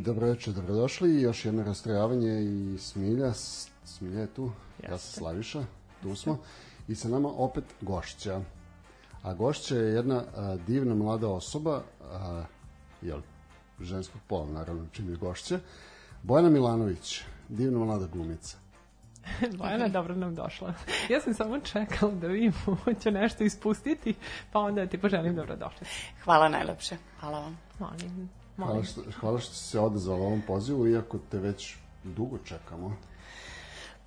Dobro večer, dobrodošli. Još jedno rastrojavanje i Smilja. Smilja je tu, ja sam Slaviša, tu smo. I sa nama opet gošća. A gošća je jedna a, divna mlada osoba, a, jel, ženskog pola, naravno, čim je gošća. Bojana Milanović, divna mlada glumica. Bojana dobro nam došla. Ja sam samo čekala da vidim hoće nešto ispustiti, pa onda ti poželim dobrodošli. Hvala najlepše. Hvala vam. Molim. Hvala što, hvala što si se odazvala ovom pozivu, iako te već dugo čekamo.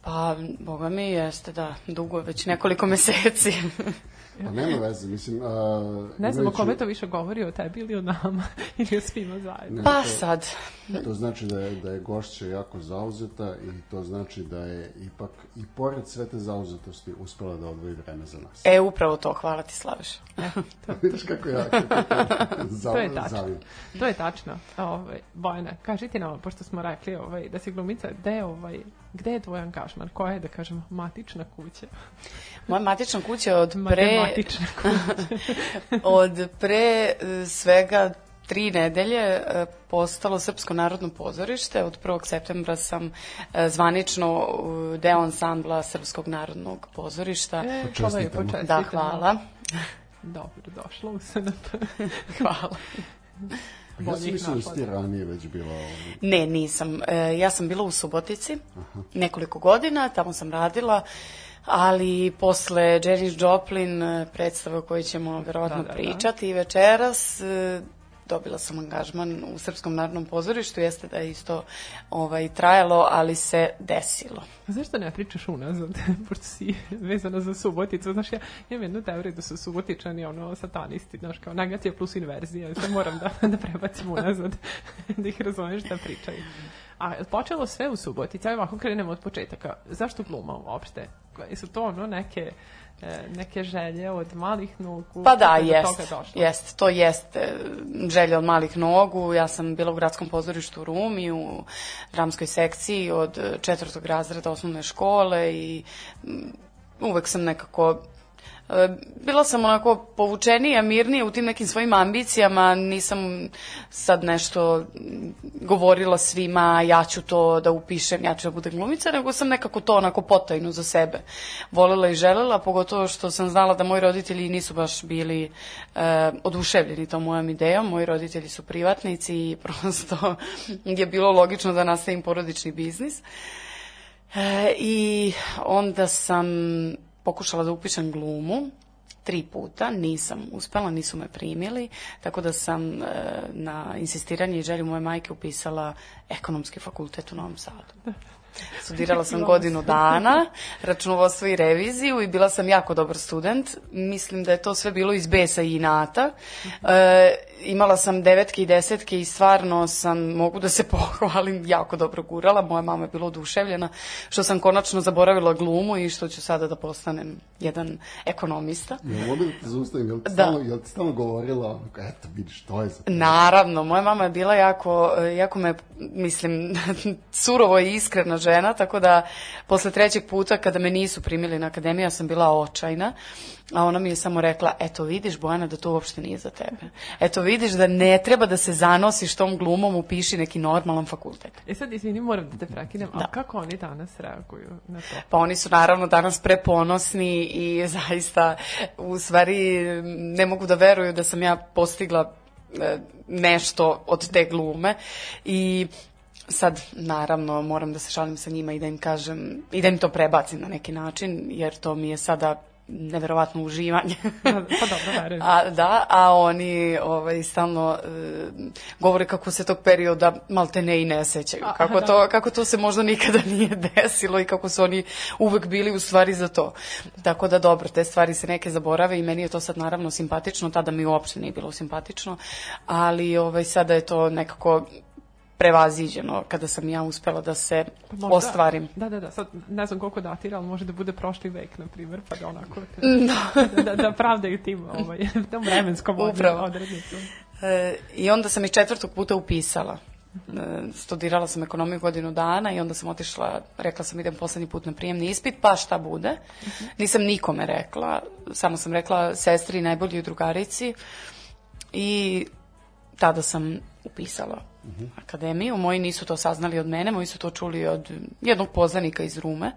Pa, boga mi jeste da dugo, već nekoliko meseci. Pa nema veze, mislim... A, Ne znam o imajući- kome to više govori, o tebi ili o nama, ili o svima zajedno. Ne, Pa to- sad, To znači da je, da je gošća jako zauzeta i to znači da je ipak i pored sve te zauzetosti uspela da odvoji vreme za nas. e, upravo to, hvala ti Slaviš. Vidiš kako ja kako za, To je tačno. zavim. To je tačno. Ovaj, Bojana, kaži ti nam, pošto smo rekli ovaj, da si glumica, gde je, ovaj, gde je tvoj angažman? Koja je, da kažem, matična kuća? Moja matična kuća je od pre, Matematična kuća. od pre e, svega tri nedelje e, postalo Srpsko narodno pozorište. Od 1. septembra sam e, zvanično deo ansambla Srpskog narodnog pozorišta. E, Počestitamo. počestitamo. Da, hvala. Dobro, došla u SNP. Hvala. Ja sam ih mislio da ti ranije već bila ovdje. Ne, nisam. E, ja sam bila u Subotici nekoliko godina, tamo sam radila, ali posle Janis Joplin e, predstave o kojoj ćemo verovatno Da, da, da. pričati večeras, e, dobila sam angažman u Srpskom narodnom pozorištu, jeste da je isto ovaj, trajalo, ali se desilo. Zašto ne pričaš unazad, pošto si vezana za Suboticu? Znaš, ja imam jednu teoriju da su Subotičani ono satanisti, znaš, kao negacija plus inverzija, sad moram da, da prebacim unazad, da ih razumeš da pričaju. A počelo sve u Subotici, ajmo ovako krenemo od početaka. Zašto gluma uopšte? Koje su to ono neke, neke želje od malih nogu? Pa da, jest, jest, to jest e, želja od malih nogu. Ja sam bila u gradskom pozorištu u Rumi, u dramskoj sekciji od e, četvrtog razreda osnovne škole i uvek sam nekako e, bila sam onako povučenija, mirnija u tim nekim svojim ambicijama, nisam sad nešto govorila svima, ja ću to da upišem, ja ću da budem glumica, nego sam nekako to onako potajno za sebe volela i želela, pogotovo što sam znala da moji roditelji nisu baš bili e, oduševljeni tom mojom idejom, moji roditelji su privatnici i prosto je bilo logično da nastavim porodični biznis. E, I onda sam pokušala da upišem glumu tri puta, nisam uspela, nisu me primili, tako da sam e, na insistiranje i želju moje majke upisala ekonomski fakultet u Novom Sadu. Studirala sam godinu dana, računovodstvo i reviziju i bila sam jako dobar student. Mislim da je to sve bilo iz besa i inata. E, imala sam devetke i desetke i stvarno sam, mogu da se pohvalim, jako dobro gurala. Moja mama je bila oduševljena što sam konačno zaboravila glumu i što ću sada da postanem jedan ekonomista. Jel mogu da te zaustavim? Jel ti, Da. stalno, jel ti stalno govorila, eto, vidiš, to je za... Naravno, moja mama je bila jako, jako me, mislim, surovo i iskrena žena, tako da posle trećeg puta kada me nisu primili na akademiju, ja sam bila očajna, a ona mi je samo rekla, eto vidiš Bojana da to uopšte nije za tebe. Eto vidiš da ne treba da se zanosiš tom glumom, upiši neki normalan fakultet. E sad, izvini, moram da te prekinem, a Da. kako oni danas reaguju na to? Pa oni su naravno danas preponosni i zaista u stvari ne mogu da veruju da sam ja postigla e, nešto od te glume i sad naravno moram da se šalim sa njima i da im kažem i da im to prebacim na neki način jer to mi je sada neverovatno uživanje. pa dobro, verujem. A, da, a oni ovaj, stalno e, govore kako se tog perioda malte ne i ne sećaju. A, Kako da. to, kako to se možda nikada nije desilo i kako su oni uvek bili u stvari za to. Tako da dobro, te stvari se neke zaborave i meni je to sad naravno simpatično, tada mi uopšte nije bilo simpatično, ali ovaj, sada je to nekako prevaziđeno kada sam ja uspela da se Možda- ostvarim. Da, da, da, sad ne znam koliko datira, ali može da bude prošli vek, na primjer, pa da onako, Da. da, da pravdaju tim, ovaj, tom vremenskom odrednicom. E, I onda sam ih četvrtog puta upisala. E, studirala sam ekonomiju godinu dana i onda sam otišla, rekla sam idem poslednji put na prijemni ispit, pa šta bude. Nisam nikome rekla, samo sam rekla sestri, najboljoj drugarici i tada sam upisala akademiju. Moji nisu to saznali od mene, moji su to čuli od jednog poznanika iz Rume,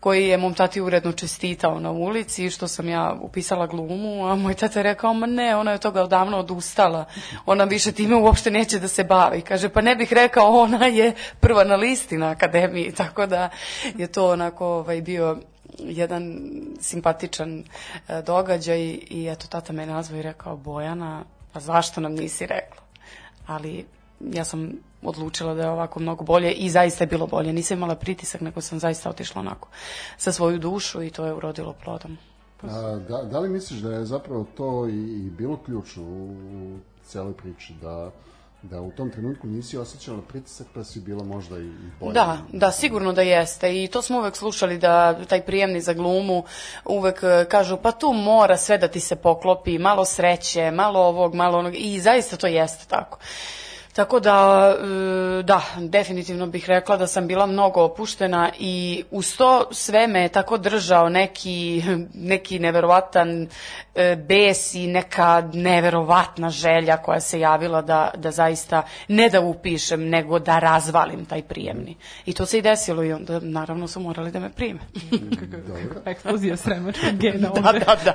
koji je mom tati uredno čestitao na ulici što sam ja upisala glumu, a moj tata je rekao, ma ne, ona je toga odavno odustala, ona više time uopšte neće da se bavi. Kaže, pa ne bih rekao, ona je prva na listi na akademiji, tako da je to onako ovaj, bio jedan simpatičan e, događaj i eto tata me nazvao i rekao Bojana, pa zašto nam nisi rekla? Ali ja sam odlučila da je ovako mnogo bolje i zaista je bilo bolje. Nisam imala pritisak, nego sam zaista otišla onako sa svoju dušu i to je urodilo plodom. A, da, da li misliš da je zapravo to i, i bilo ključno u, u celoj priči, da, da u tom trenutku nisi osjećala pritisak, pa si bila možda i, bolja? Da, da, sigurno da jeste i to smo uvek slušali da taj prijemni za glumu uvek e, kažu pa tu mora sve da ti se poklopi, malo sreće, malo ovog, malo onog i zaista to jeste tako. Tako da, e, da, definitivno bih rekla da sam bila mnogo opuštena i uz to sve me je tako držao neki, neki neverovatan e, bes i neka neverovatna želja koja se javila da, da zaista ne da upišem, nego da razvalim taj prijemni. I to se i desilo i onda naravno su morali da me prime. Dobro. Eksplozija sremačkog gena da, da, da.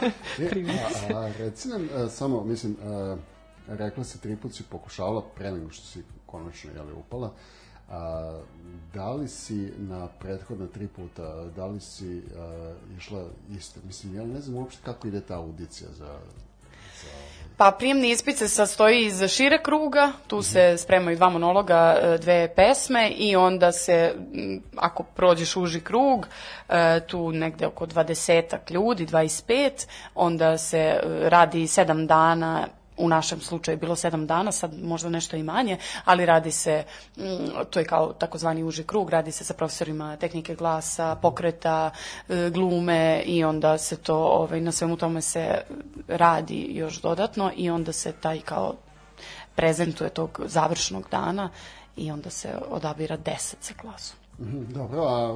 E, Primi a, a, reci nam, samo, mislim, e, rekla si tri put si pokušavala pre nego što si konačno jeli, upala. A, da li si na prethodna tri puta, da li si a, išla isto? Mislim, ja ne znam uopšte kako ide ta audicija za... Pa prijemni ispit se sastoji iz šire kruga, tu se spremaju dva monologa, e, dve pesme i onda se, ako prođeš uži krug, e, tu negde oko 20 ljudi, 25, onda se e, radi sedam dana u našem slučaju bilo sedam dana, sad možda nešto i manje, ali radi se, mm, to je kao takozvani uži krug, radi se sa profesorima tehnike glasa, pokreta, e, glume i onda se to, ovaj, na svemu tome se radi još dodatno i onda se taj kao prezentuje tog završnog dana i onda se odabira 10 sa klasom. Mhm, Dobro, a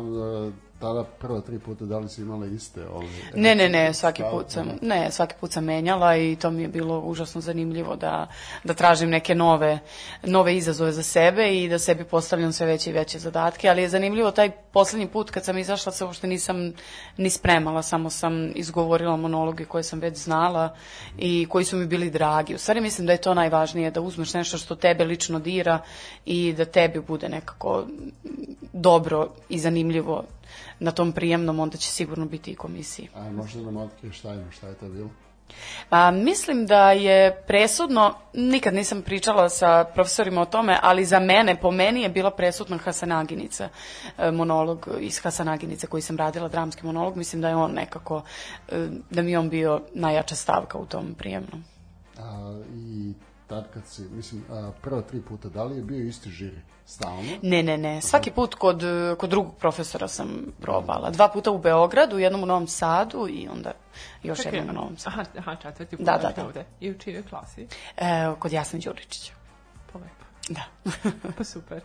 e, tada prva tri puta da li si imala iste ove... Ne, ne, ne, svaki put sam, ne, svaki put sam menjala i to mi je bilo užasno zanimljivo da, da tražim neke nove, nove izazove za sebe i da sebi postavljam sve veće i veće zadatke, ali je zanimljivo taj poslednji put kad sam izašla se uopšte nisam ni spremala, samo sam izgovorila monologe koje sam već znala i koji su mi bili dragi. U stvari mislim da je to najvažnije, da uzmeš nešto što tebe lično dira i da tebi bude nekako dobro i zanimljivo na tom prijemnom, onda će sigurno biti i komisiji. A možda nam otkriješ tajnu šta je to bilo? Pa, mislim da je presudno, nikad nisam pričala sa profesorima o tome, ali za mene, po meni je bila presudna Hasanaginica, e, monolog iz Hasanaginice koji sam radila, dramski monolog, mislim da je on nekako, e, da mi je on bio najjača stavka u tom prijemnom. A, I tad kad si, mislim, a, prva tri puta, da li je bio isti žiri? Stalno? Ne, ne, ne. Svaki put kod, kod drugog profesora sam probala. Dva puta u Beogradu, jednom u Novom Sadu i onda još Čekaj, jednom u Novom Sadu. Aha, aha četvrti put Da, da, da. ovde. I u čijoj klasi? E, kod Jasna Đuričića. Pa lepo. Da. Pa super.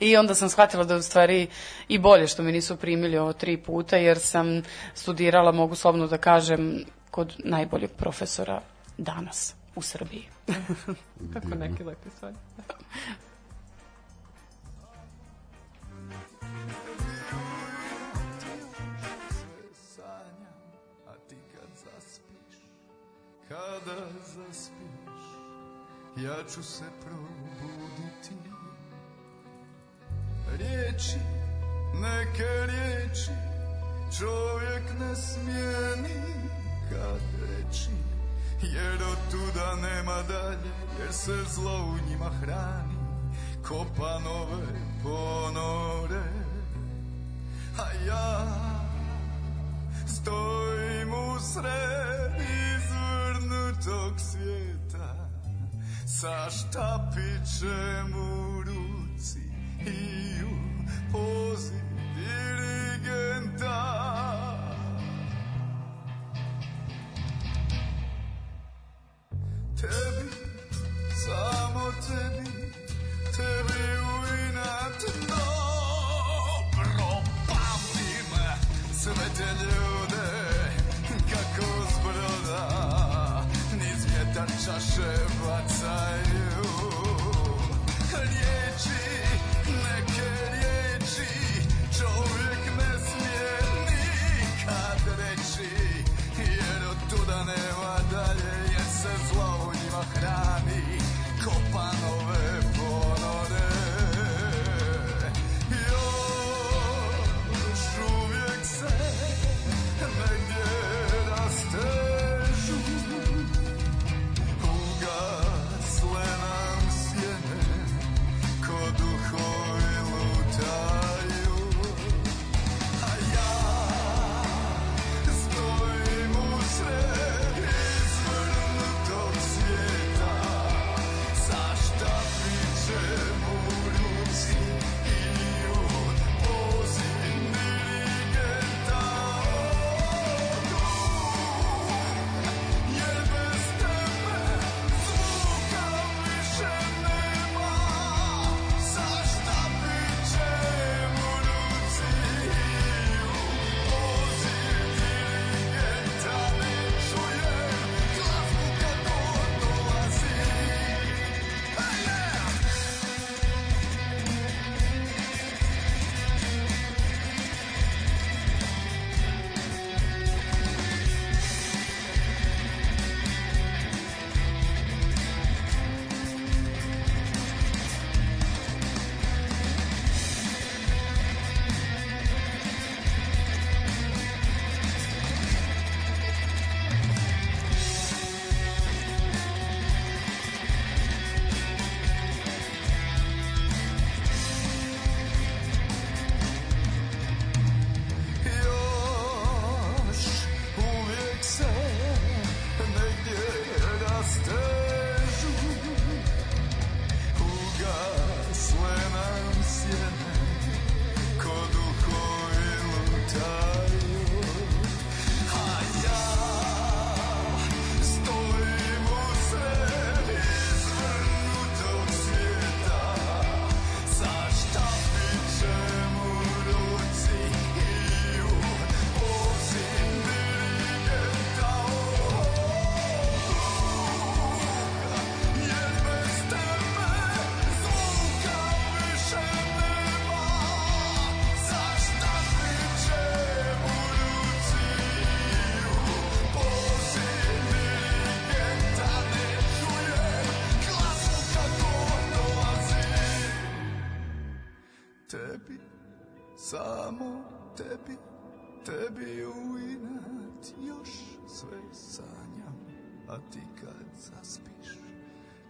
I onda sam shvatila da u stvari i bolje što me nisu primili ovo tri puta, jer sam studirala, mogu slobno da kažem, kod najboljeg profesora danas u Srbiji. Kako neke lepe stvari. sanjam, a ti kad zaspiš, kada zaspiš, ja ću se probuditi. Riječi, neke riječi, čovjek ne smije nikad reći Jer od tuda nema dalje Jer se zlo u njima hrani Kopa nove ponore. A ja Stojim u sred izvrnutog svijeta Sa štapićem u ruci I u pozi dirigenta Tebi, samo tebi Tebi u inat Dobro pamtim. Sve te ljude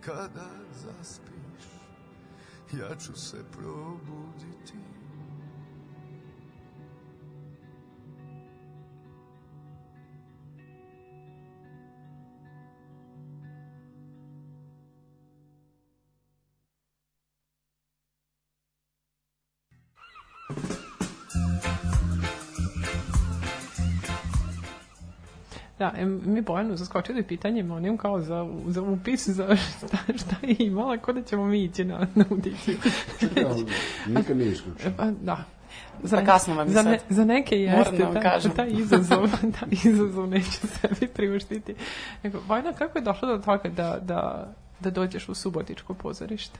kada zaspiš, ja ću se probuditi. Da, em, mi Bojanu zaskočili pitanjem onim kao za, za upis, za šta, šta je imala, kod da ćemo mi ići na, na audiciju. Čekaj, nikad nije isključio. Pa, da. Za, Pa kasno vam je za, sad. ne, za neke Moram jeste, da kažem. taj izazov, taj izazov neću sebi priuštiti. Nego, Vojna, kako je došlo do toga da, da, da dođeš u subotičko pozorište?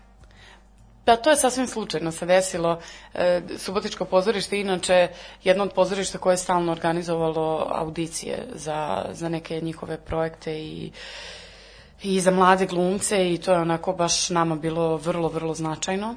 Da, to je sasvim slučajno se desilo. E, Subotičko pozorište je inače jedno od pozorišta koje je stalno organizovalo audicije za, za neke njihove projekte i i za mlade glumce i to je onako baš nama bilo vrlo, vrlo značajno.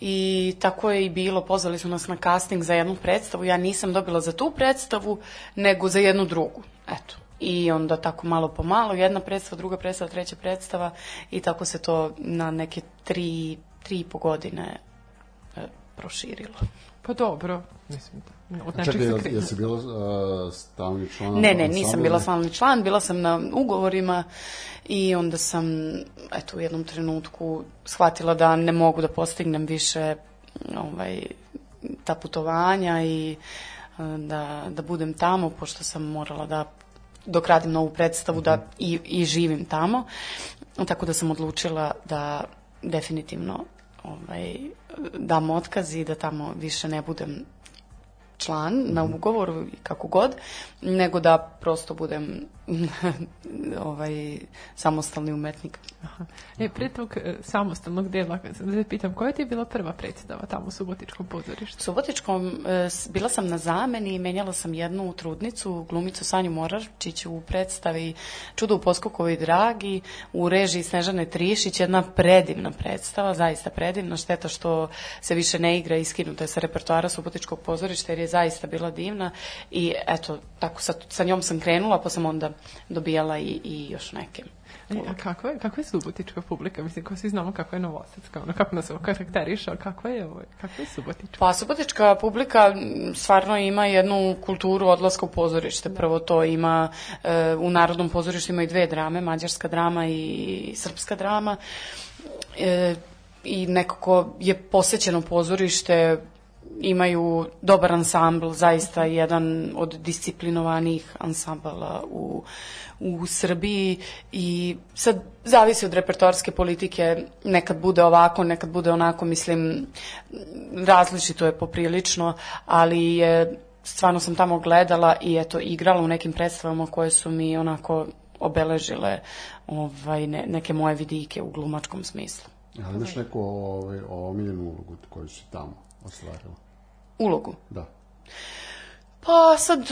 i tako je i bilo. Pozvali su nas na casting za jednu predstavu. Ja nisam dobila za tu predstavu, nego za jednu drugu. Eto. I onda tako malo po malo, jedna predstava, druga predstava, treća predstava i tako se to na neke tri, tri i po godine e, proširilo. Pa dobro, mislim, da, od nečeg Čekaj, se jesi bila uh, stalni član? Ne, ne, nisam bila stalni član, bila sam na ugovorima i onda sam, eto, u jednom trenutku shvatila da ne mogu da postignem više ovaj, ta putovanja i e, da, da budem tamo, pošto sam morala da dok radim novu predstavu da i, i živim tamo. Tako da sam odlučila da definitivno ovaj, dam otkaz i da tamo više ne budem član na ugovoru i kako god, nego da prosto budem ovaj samostalni umetnik. E, pre tog e, samostalnog dela, da pitam, koja ti je bila prva predstava tamo u Subotičkom pozorištu? U Subotičkom e, bila sam na zameni i menjala sam jednu trudnicu, glumicu Sanju Moravčić u predstavi Čudo u Poskokovoj dragi u režiji Snežane Trišić, jedna predivna predstava, zaista predivna, šteta što se više ne igra, iskinuta je sa repertoara Subotičkog pozorišta jer je zaista bila divna i eto, tako sa, sa njom sam krenula, pa sam onda dobijala i, i još neke. E, a kakva je, kakva je subotička publika? Mislim, ko svi znamo kako je novosadska, ono, kako nas ovo karakteriše, ali kakva je, ovo, kakva je subotička? Pa subotička publika stvarno ima jednu kulturu odlaska u pozorište. Prvo to ima, e, u Narodnom pozorištu ima i dve drame, mađarska drama i srpska drama. E, I nekako je posećeno pozorište, imaju dobar ansambl, zaista jedan od disciplinovanih ansambala u, u Srbiji i sad zavisi od repertoarske politike, nekad bude ovako, nekad bude onako, mislim, različito je poprilično, ali je, stvarno sam tamo gledala i eto, igrala u nekim predstavama koje su mi onako obeležile ovaj, ne, neke moje vidike u glumačkom smislu. Ali imaš neku ovaj, omiljenu ulogu koju si tamo ostvarila? Ulogu. Da. Pa sad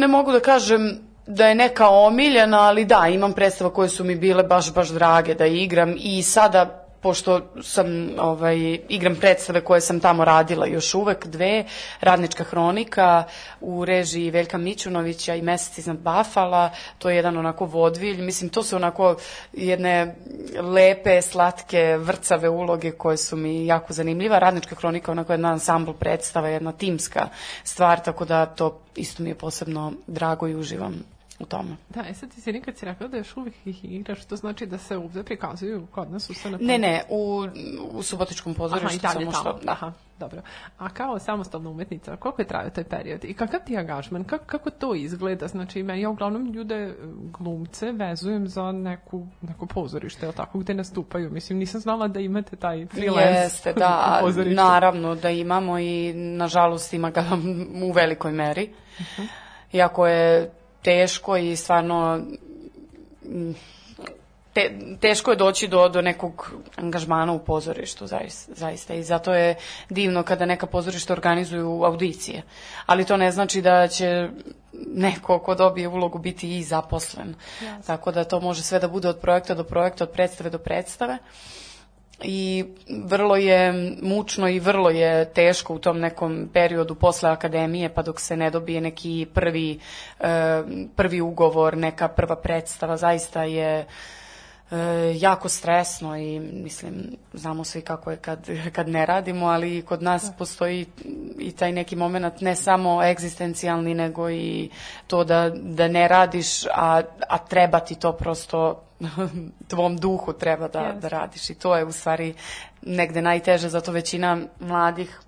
ne mogu da kažem da je neka omiljena, ali da, imam predstava koje su mi bile baš, baš drage da igram i sada pošto sam ovaj igram predstave koje sam tamo radila još uvek dve radnička hronika u režiji Veljka Mićunovića i Mesec iznad Bafala to je jedan onako vodvilj. Mislim to su onako jedne lepe slatke vrcave uloge koje su mi jako zanimljiva. Radnička hronika onako jedna ansambl predstava jedna timska stvar tako da to isto mi je posebno drago i uživam u tome. Da, e sad ti si nikad si rekla da još uvijek ih igraš, to znači da se ovde prikazuju kod nas u SNP? Ne, ne, u, u Subotičkom pozorištu Aha, samo što, da. Aha, dobro. A kao samostalna umetnica, koliko je trajao taj period? I kakav ti je angažman? Kako, kako to izgleda? Znači, ja uglavnom ljude glumce vezujem za neku, neko pozorište, jel tako, gde nastupaju. Mislim, nisam znala da imate taj freelance Jeste, da, naravno da imamo i nažalost ima ga u velikoj meri. Iako je teško i stvarno mm, te, teško je doći do, do nekog angažmana u pozorištu, zaista, zaista. I zato je divno kada neka pozorišta organizuju audicije. Ali to ne znači da će neko ko dobije ulogu biti i zaposlen. Tako da to može sve da bude od projekta do projekta, od predstave do predstave i vrlo je mučno i vrlo je teško u tom nekom periodu posle akademije pa dok se ne dobije neki prvi, e, prvi ugovor, neka prva predstava, zaista je e, jako stresno i mislim, znamo svi kako je kad, kad ne radimo, ali kod nas postoji i taj neki moment ne samo egzistencijalni, nego i to da, da ne radiš, a, a treba ti to prosto tvom duhu treba da, Jeste. da radiš i to je u stvari negde najteže, zato većina mladih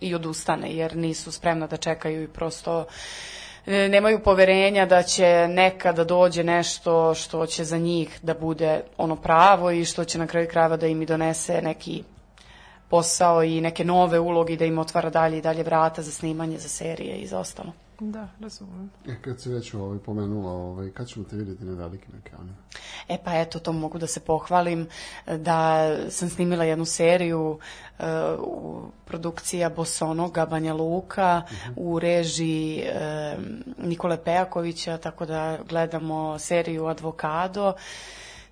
i odustane jer nisu spremna da čekaju i prosto e, nemaju poverenja da će nekada dođe nešto što će za njih da bude ono pravo i što će na kraju krajeva da im i donese neki posao i neke nove uloge da im otvara dalje i dalje vrata za snimanje, za serije i za ostalo. Da, razumem. E, kad si već ovaj, pomenula, ovaj, kad ćemo te vidjeti na velikim ekranima? E pa eto, to mogu da se pohvalim da sam snimila jednu seriju uh, u produkcija Bosonoga, Banja Luka, u režiji um, Nikole Pejakovića, tako da gledamo seriju Advokado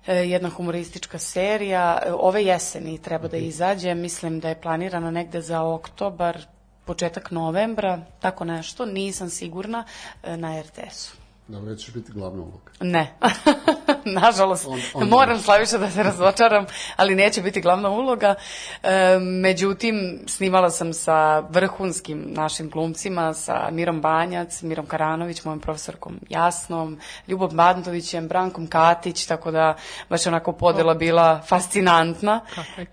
e, jedna humoristička serija. E, Ove jeseni treba da izađe, mislim da je planirana negde za oktobar, početak novembra, tako nešto, nisam sigurna, e, na RTS-u. Dobro, ćeš biti glavna uloga. Ne. Nažalost, On- on- moram Slaviša da se razočaram, ali neće biti glavna uloga. E, međutim, snimala sam sa vrhunskim našim glumcima, sa Mirom Banjac, Mirom Karanović, mojom profesorkom Jasnom, Ljubom Bandovićem, Brankom Katić, tako da baš onako podela bila fascinantna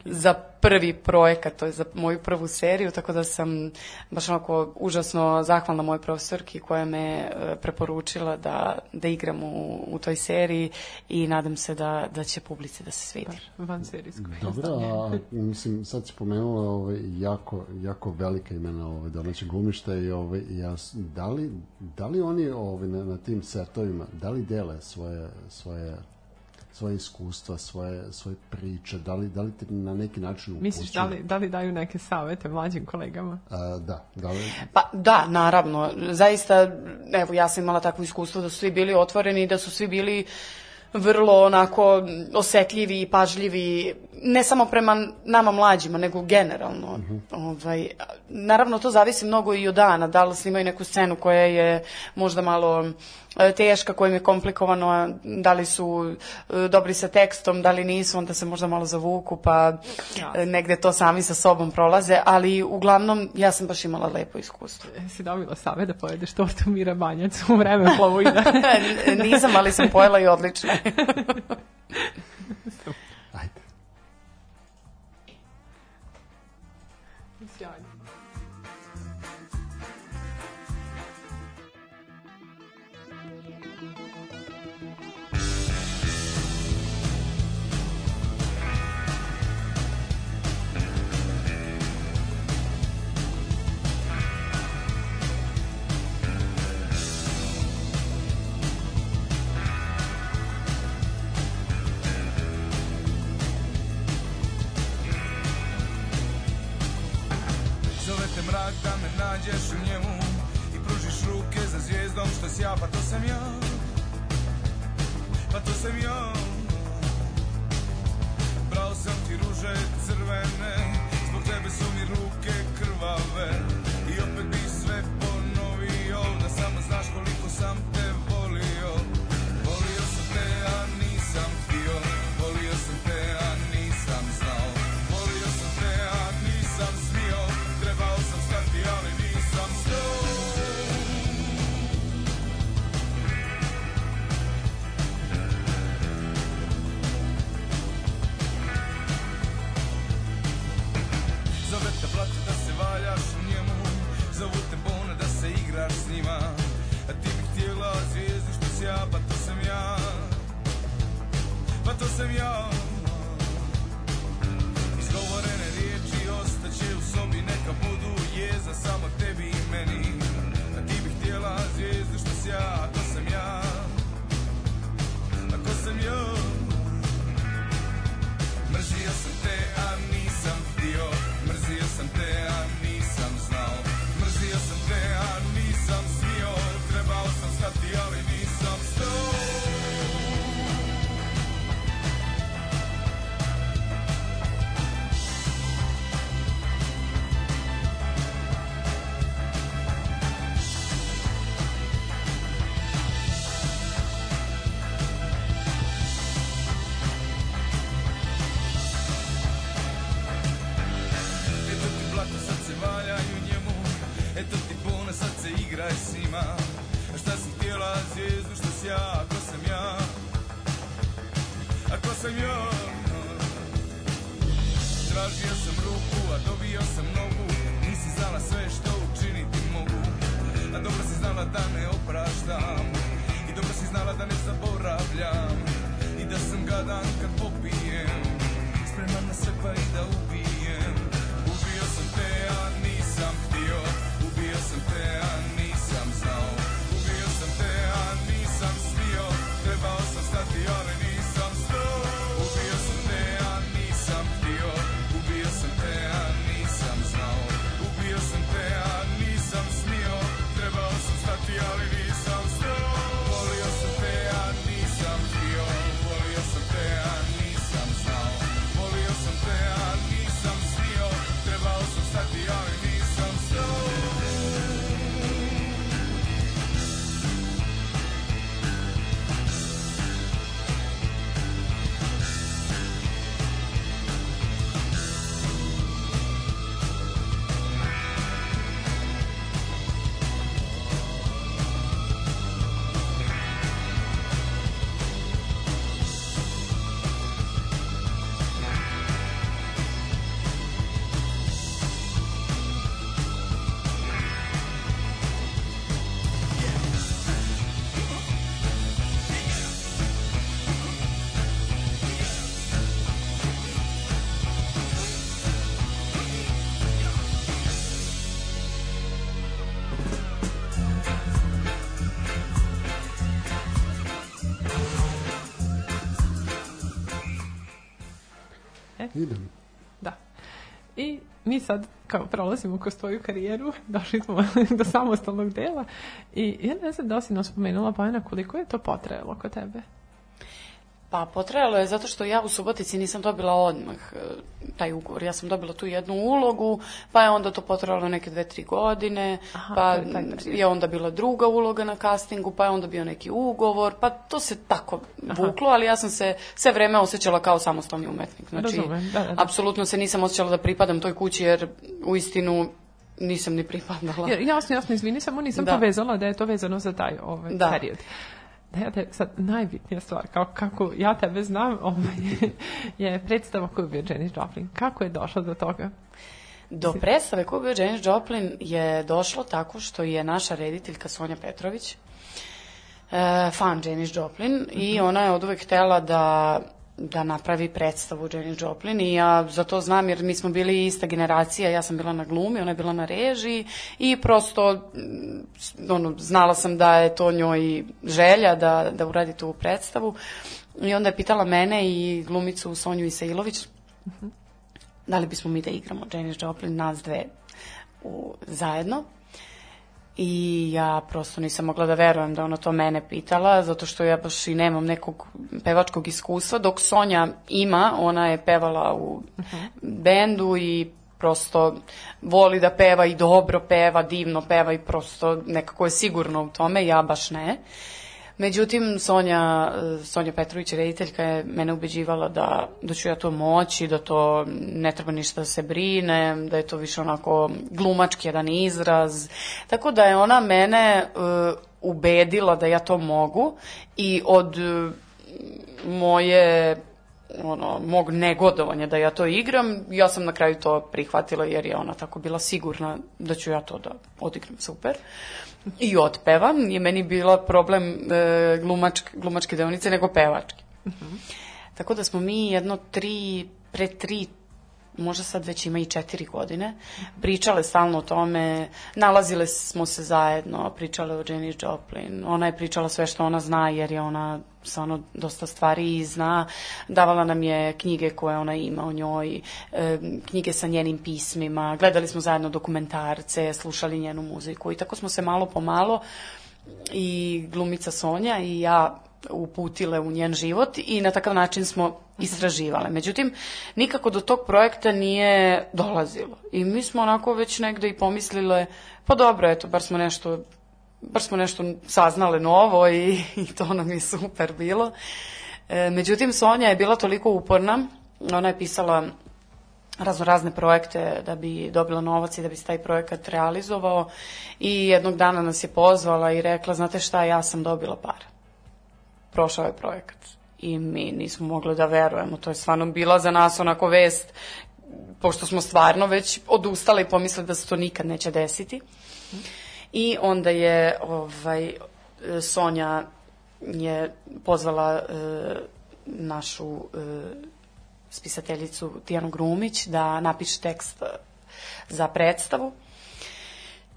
za prvi projekat, to je za moju prvu seriju, tako da sam baš onako užasno zahvalna mojoj profesorki koja me e, preporučila da, da igram u, u toj seriji i nadam se da, da će publici da se svidi. Van serijsko. Dobro, a mislim, sad si pomenula ovaj, jako, jako velika imena ovaj, domaće glumišta i ovaj, ja, da, li, da li oni ovaj, na, na tim setovima, da li dele svoje, svoje svoje iskustva, svoje, svoje priče, da li, da li te na neki način upućuju? Misliš da li, da li daju neke savete mlađim kolegama? A, da, da li, Pa da, naravno. Zaista, evo, ja sam imala takvo iskustvo da su svi bili otvoreni da su svi bili vrlo onako osetljivi i pažljivi, ne samo prema nama mlađima, nego generalno. ovaj, naravno, to zavisi mnogo i od dana, da li snimaju neku scenu koja je možda malo e, teška, koja im je komplikovano, da li su e, dobri sa tekstom, da li nisu, onda se možda malo zavuku, pa e, negde to sami sa sobom prolaze, ali uglavnom ja sam baš imala lepo iskustvo. Si dobila save da pojedeš tortu Mira Banjac u vreme plovuida? Nisam, ali sam pojela i odlično. nađeš u njemu I pružiš ruke za zvijezdom što sja Pa to sam ja. Pa to sam ja. Brao sam ti ruže crvene Zbog tebe su mi ruke krvave. I opet bi sve ponovio Da samo znaš koliko ja Pa to sam ja. Pa to sam ja. Izgovorene riječi ostaće u sobi Neka budu jeza samo tebi i meni. A ti bi htjela zvijezdu što si ja A to sam ja. A to sam ja. Mrzio sam te, a nisam Idem. Da. I mi sad kao prolazimo kroz tvoju karijeru, došli smo do samostalnog dela i ja ne znam da li si nam spomenula Bojana koliko je to potrajalo kod tebe? Pa potrajalo je zato što ja u Subotici nisam dobila odmah e, taj ugovor. Ja sam dobila tu jednu ulogu, pa je onda to potrajalo neke dve, tri godine, Aha, pa to je onda bila druga uloga na castingu, pa je onda bio neki ugovor, pa to se tako vuklo, ali ja sam se sve vreme osjećala kao samostalni umetnik. Znači, Razumem, da, da, da. apsolutno se nisam osjećala da pripadam toj kući, jer u istinu nisam ni pripadala. Ja, jasno, jasno, izvini, samo nisam Da. povezala da je to vezano za taj ovaj, Da. period. Da ja te, sad, najbitnija stvar, kao, kako ja tebe znam, ovaj, je predstava koju je bio Janis Joplin. Kako je došla do toga? Do predstave koju je bio Janis Joplin je došlo tako što je naša rediteljka Sonja Petrović e, fan Janis Joplin i ona je od uvek htela da da napravi predstavu Janis Joplin i ja za to znam jer mi smo bili ista generacija, ja sam bila na glumi, ona je bila na režiji i prosto mm, ono, znala sam da je to njoj želja da, da uradi tu predstavu i onda je pitala mene i glumicu Sonju Isailović da li bismo mi da igramo Janis Joplin, nas dve u, zajedno. I ja prosto nisam mogla da verujem da ona to mene pitala, zato što ja baš i nemam nekog pevačkog iskustva, dok Sonja ima, ona je pevala u bendu i prosto voli da peva i dobro peva, divno peva i prosto nekako je sigurno u tome, ja baš ne. Međutim, Sonja, Sonja Petrović, rediteljka, je mene ubeđivala da, da ću ja to moći, da to ne treba ništa da se brine, da je to više onako glumački jedan izraz. Tako da je ona mene uh, ubedila da ja to mogu i od eh, moje ono, mog negodovanja da ja to igram, ja sam na kraju to prihvatila jer je ona tako bila sigurna da ću ja to da odigram super. I otpevam, je meni bila problem e, glumačke, glumačke deonice nego pevačke. Tako da smo mi jedno tri, pre tri, možda sad već ima i četiri godine, pričale stalno o tome, nalazile smo se zajedno, pričale o Janis Joplin, ona je pričala sve što ona zna jer je ona stvarno dosta stvari i zna, davala nam je knjige koje ona ima o njoj, e, knjige sa njenim pismima, gledali smo zajedno dokumentarce, slušali njenu muziku i tako smo se malo po malo i glumica Sonja i ja uputile u njen život i na takav način smo istraživale. Međutim, nikako do tog projekta nije dolazilo. I mi smo onako već negde i pomislile, pa dobro, eto, bar smo nešto baš smo nešto saznale novo i, i to nam je super bilo. E, međutim, Sonja je bila toliko uporna, ona je pisala razno razne projekte da bi dobila novac i da bi se taj projekat realizovao i jednog dana nas je pozvala i rekla, znate šta, ja sam dobila par. Prošao je projekat i mi nismo mogli da verujemo, to je stvarno bila za nas onako vest, pošto smo stvarno već odustali i pomislili da se to nikad neće desiti. I onda je ovaj, Sonja je pozvala e, našu e, spisateljicu Tijanu Grumić da napiše tekst e, za predstavu.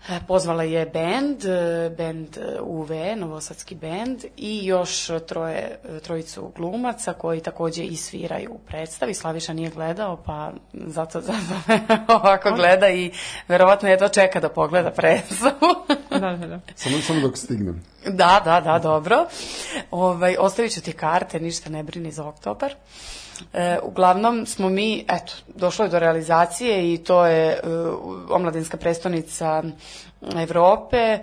E, Pozvala je bend, e, bend e, UV, novosadski bend i još troje, trojicu glumaca koji takođe i sviraju u predstavi. Slaviša nije gledao, pa zato, zato me ovako gleda i verovatno jedva čeka da pogleda predstavu. Da, da, da. Samo, samo dok stignem. Da, da, da, dobro. Ovaj, ostavit ću ti karte, ništa ne brini za oktobar. E, uglavnom smo mi, eto, došlo je do realizacije i to je e, omladinska prestonica Evrope e,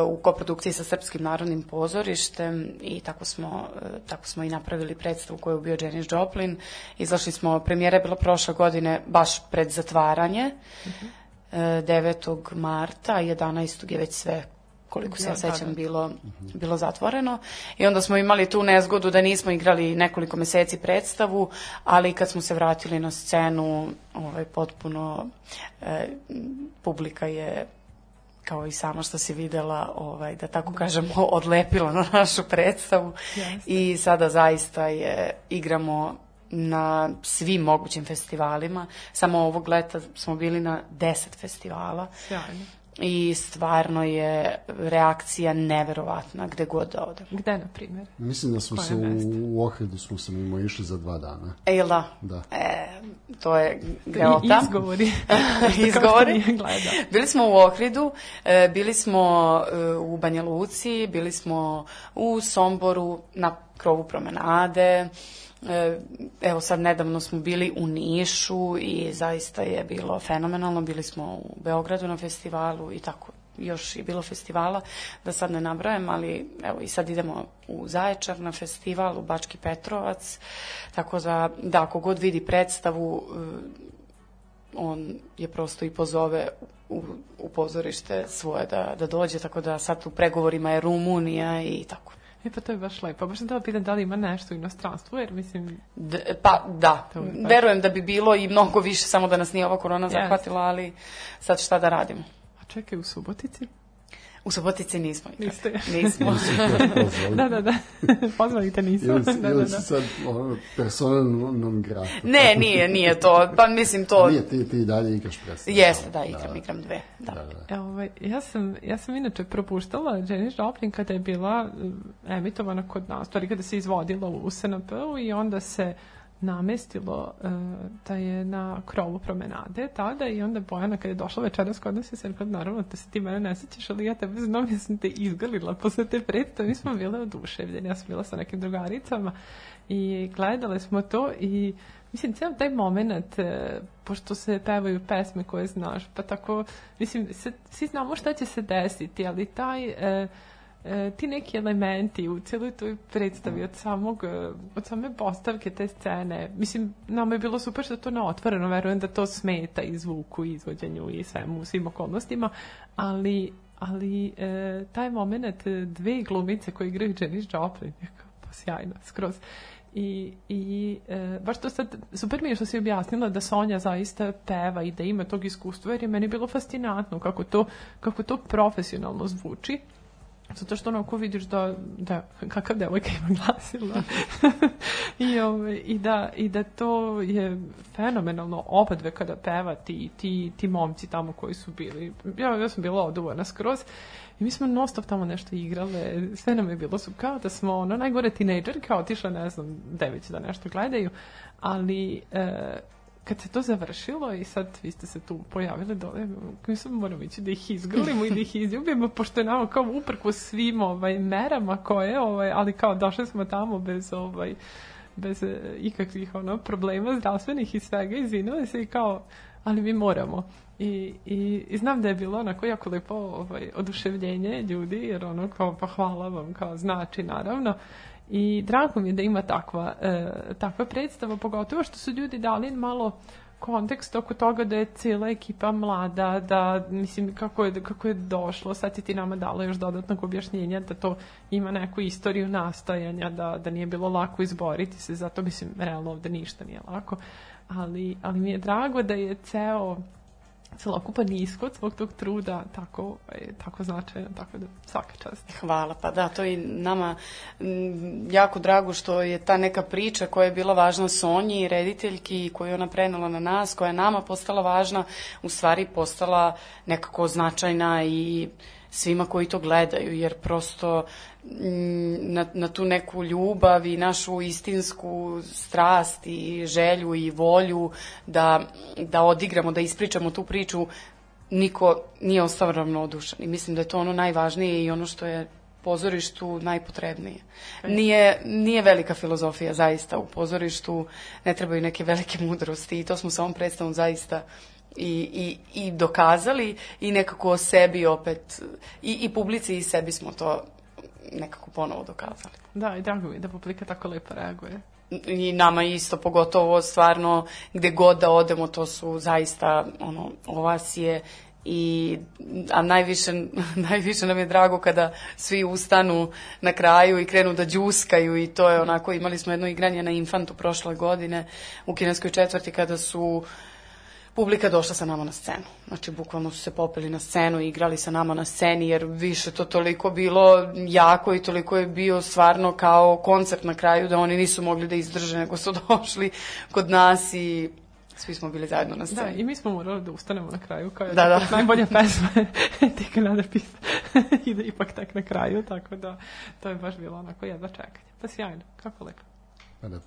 u koprodukciji sa Srpskim narodnim pozorištem i tako smo, e, tako smo i napravili predstavu koju je bio Janis Joplin. Izašli smo, premijera je bila prošle godine baš pred zatvaranje. E, 9. marta, a 11. je već sve koliko se ja Da, da, sećam da. bilo, bilo zatvoreno. I onda smo imali tu nezgodu da nismo igrali nekoliko meseci predstavu, ali kad smo se vratili na scenu, ovaj, potpuno e, publika je kao i sama što si videla, ovaj, da tako kažemo, odlepila na našu predstavu Jeste. i sada zaista je igramo na svim mogućim festivalima. Samo ovog leta smo bili na 10 festivala Sjajno. I stvarno je reakcija neverovatna gde god da odem. Gde, na primjer? Mislim da smo Koje se u, u Ohridu smo se mimo išli za dva dana. E, jel da? Da. E, to je I, greota. izgovori. Izgovori. Bili smo u Ohridu, e, bili smo e, u Banja Luci, bili smo u Somboru na krovu promenade, E, evo sad nedavno smo bili u Nišu i zaista je bilo fenomenalno. Bili smo u Beogradu na festivalu i tako još je bilo festivala, da sad ne nabrajem, ali evo i sad idemo u Zaječar na festival, u Bački Petrovac, tako da, da, ako god vidi predstavu, e, on je prosto i pozove u, u pozorište svoje da, da dođe, tako da sad u pregovorima je Rumunija i tako. E pa to je baš lepo. Baš sam da pitam da li ima nešto u inostranstvu, jer mislim, D, pa da, To je baš- verujem da bi bilo i mnogo više, samo da nas nije ova korona Yes. zahvatila, ali sad šta da radimo? a čekaj, u Subotici? U Subotici nismo. ikad. Niste. Nismo. Da, da, da. Pozvalite nisam. Ili, da, si- da, ili da. si sad ono, persona non grata. ne, nije, nije to. Pa mislim to... Nije, ti, ti dalje igraš predstavu. Jeste, da, igram, igram dve. Da. Da, da. E, ovaj, ja, sam, ja sam inače propuštala Janis Joplin kada je bila um, emitovana kod nas, stvari kada se izvodila u SNP-u i onda se namestilo uh, da je na krovu promenade tada i onda Bojana kad je došla večeras kod nas je rekla naravno da se ti mene ne sećaš ali ja tebe znam ja sam te izgalila posle te predstave mi smo bile oduševljene ja sam bila sa nekim drugaricama i gledale smo to i Mislim, ceo taj moment, e, pošto se pevaju pesme koje znaš, pa tako, mislim, se, svi znamo šta će se desiti, ali taj, e, e, ti neki elementi u cijeloj toj predstavi od samog, e, od same postavke te scene, mislim, nama je bilo super što to na otvoreno, verujem da to smeta i zvuku, i izvođenju i svemu, svim okolnostima, ali, ali e, taj moment dve glumice koje igraju Janis Joplin, je kao, pa sjajno, skroz. I, i e, baš to sad, super mi je što si objasnila da Sonja zaista peva i da ima tog iskustva, jer je meni bilo fascinantno kako to, kako to profesionalno zvuči. Zato što onako vidiš da, da kakav devojka ima glasila. I, ove, i, da, I da to je fenomenalno oba dve kada peva ti, ti, ti momci tamo koji su bili. Ja, ja sam bila oduvana skroz. I mi smo non stop tamo nešto igrale, sve nam je bilo su kao da smo ono najgore tinejdžerke otišle, ne znam, već da nešto gledaju, ali e, kad se to završilo i sad vi ste se tu pojavili dole, mi sad moramo ići da ih izgrlimo i da ih izljubimo, pošto je nama kao uprko svim ovaj, merama koje, ovaj, ali kao došli smo tamo bez ovaj, bez e, ikakvih ono problema zdravstvenih i svega, izvinuli se i kao, ali mi moramo. I, i, I znam da je bilo onako jako lepo ovaj, oduševljenje ljudi, jer ono kao pa hvala vam, kao znači naravno. I drago mi je da ima takva, e, takva predstava, pogotovo što su ljudi dali malo kontekst oko toga da je cijela ekipa mlada, da mislim kako je, kako je došlo, sad si ti nama dala još dodatnog objašnjenja da to ima neku istoriju nastajanja, da, da nije bilo lako izboriti se, zato mislim realno ovde ništa nije lako, ali, ali mi je drago da je ceo celokupan ishod svog tog truda tako, e, tako značajan, tako da svaka čast. Hvala, pa da, to je nama jako drago što je ta neka priča koja je bila važna Sonji rediteljki koju je ona prenela na nas, koja je nama postala važna, u stvari postala nekako značajna i svima koji to gledaju, jer prosto m, na, na tu neku ljubav i našu istinsku strast i želju i volju da, da odigramo, da ispričamo tu priču, niko nije ostao ravnodušan. I mislim da je to ono najvažnije i ono što je pozorištu najpotrebnije. Nije, nije velika filozofija zaista u pozorištu, ne trebaju neke velike mudrosti i to smo sa ovom predstavom zaista i, i, i dokazali i nekako o sebi opet, i, i publici i sebi smo to nekako ponovo dokazali. Da, i drago mi da publika tako lepo reaguje. i nama isto, pogotovo stvarno gde god da odemo, to su zaista ono, ovasije i a najviše, najviše nam je drago kada svi ustanu na kraju i krenu da đuskaju i to je onako, imali smo jedno igranje na Infantu prošle godine u kineskoj četvrti kada su publika došla sa nama na scenu. Znači, bukvalno su se popeli na scenu i igrali sa nama na sceni, jer više to toliko bilo jako i toliko je bio stvarno kao koncert na kraju da oni nisu mogli da izdrže, nego su došli kod nas i svi smo bili zajedno na da, sceni. Da, i mi smo morali da ustanemo na kraju, kao je da, da. najbolja pesma tek Another i ide ipak tek na kraju, tako da to je baš bilo onako jedva čekanje. Pa sjajno, kako lepo. Pa da,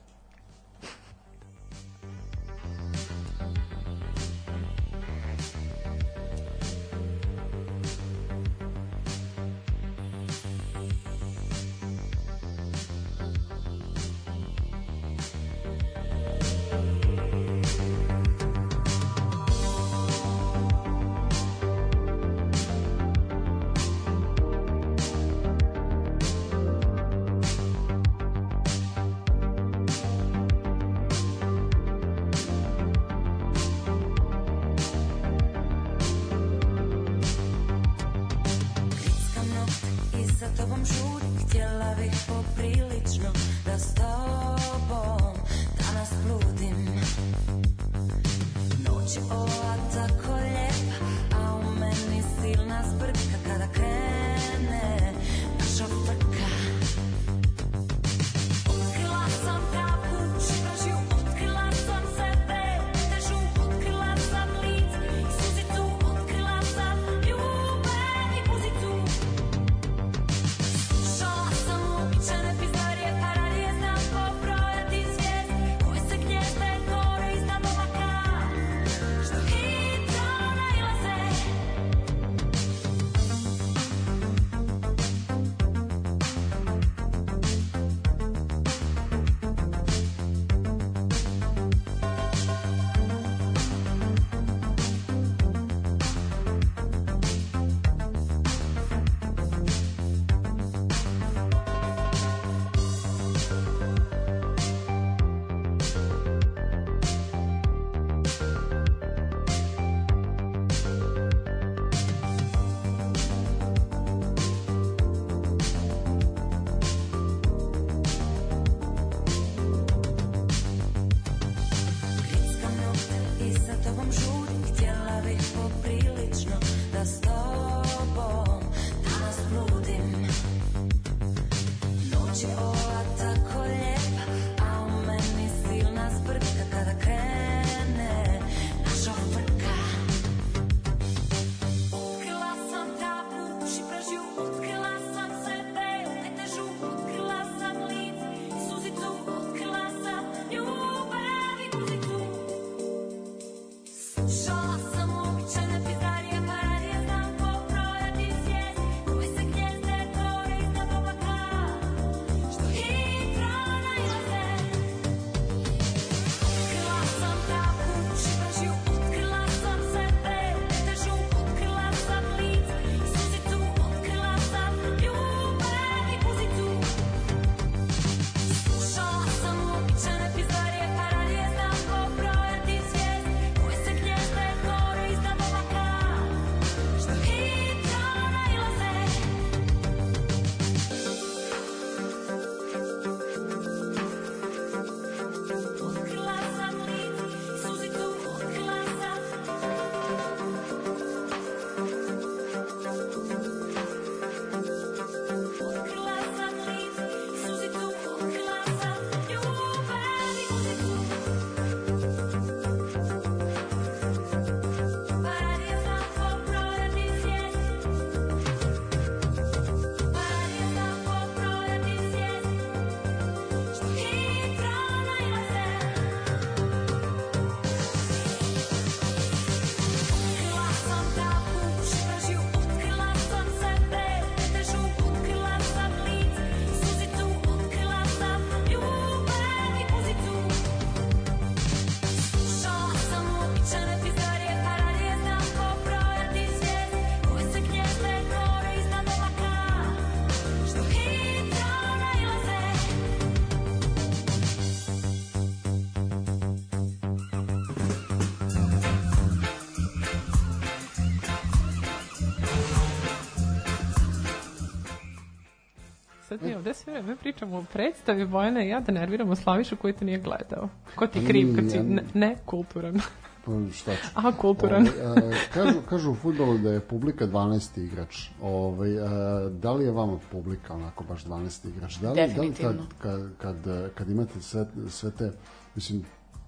sad mi ovde sve vreme pričamo o predstavi Bojana i ja da nerviramo Slavišu koji te nije gledao. Ko ti kriv kad si mm, ne, ne kulturan? Pa, šta ću? A, kulturan. Ove, a, kažu, kažu u futbolu da je publika 12. igrač. Ove, a, da li je vama publika onako baš 12. igrač? Da li, Definitivno. Da li kad, kad, kad, kad imate sve, sve te, mislim,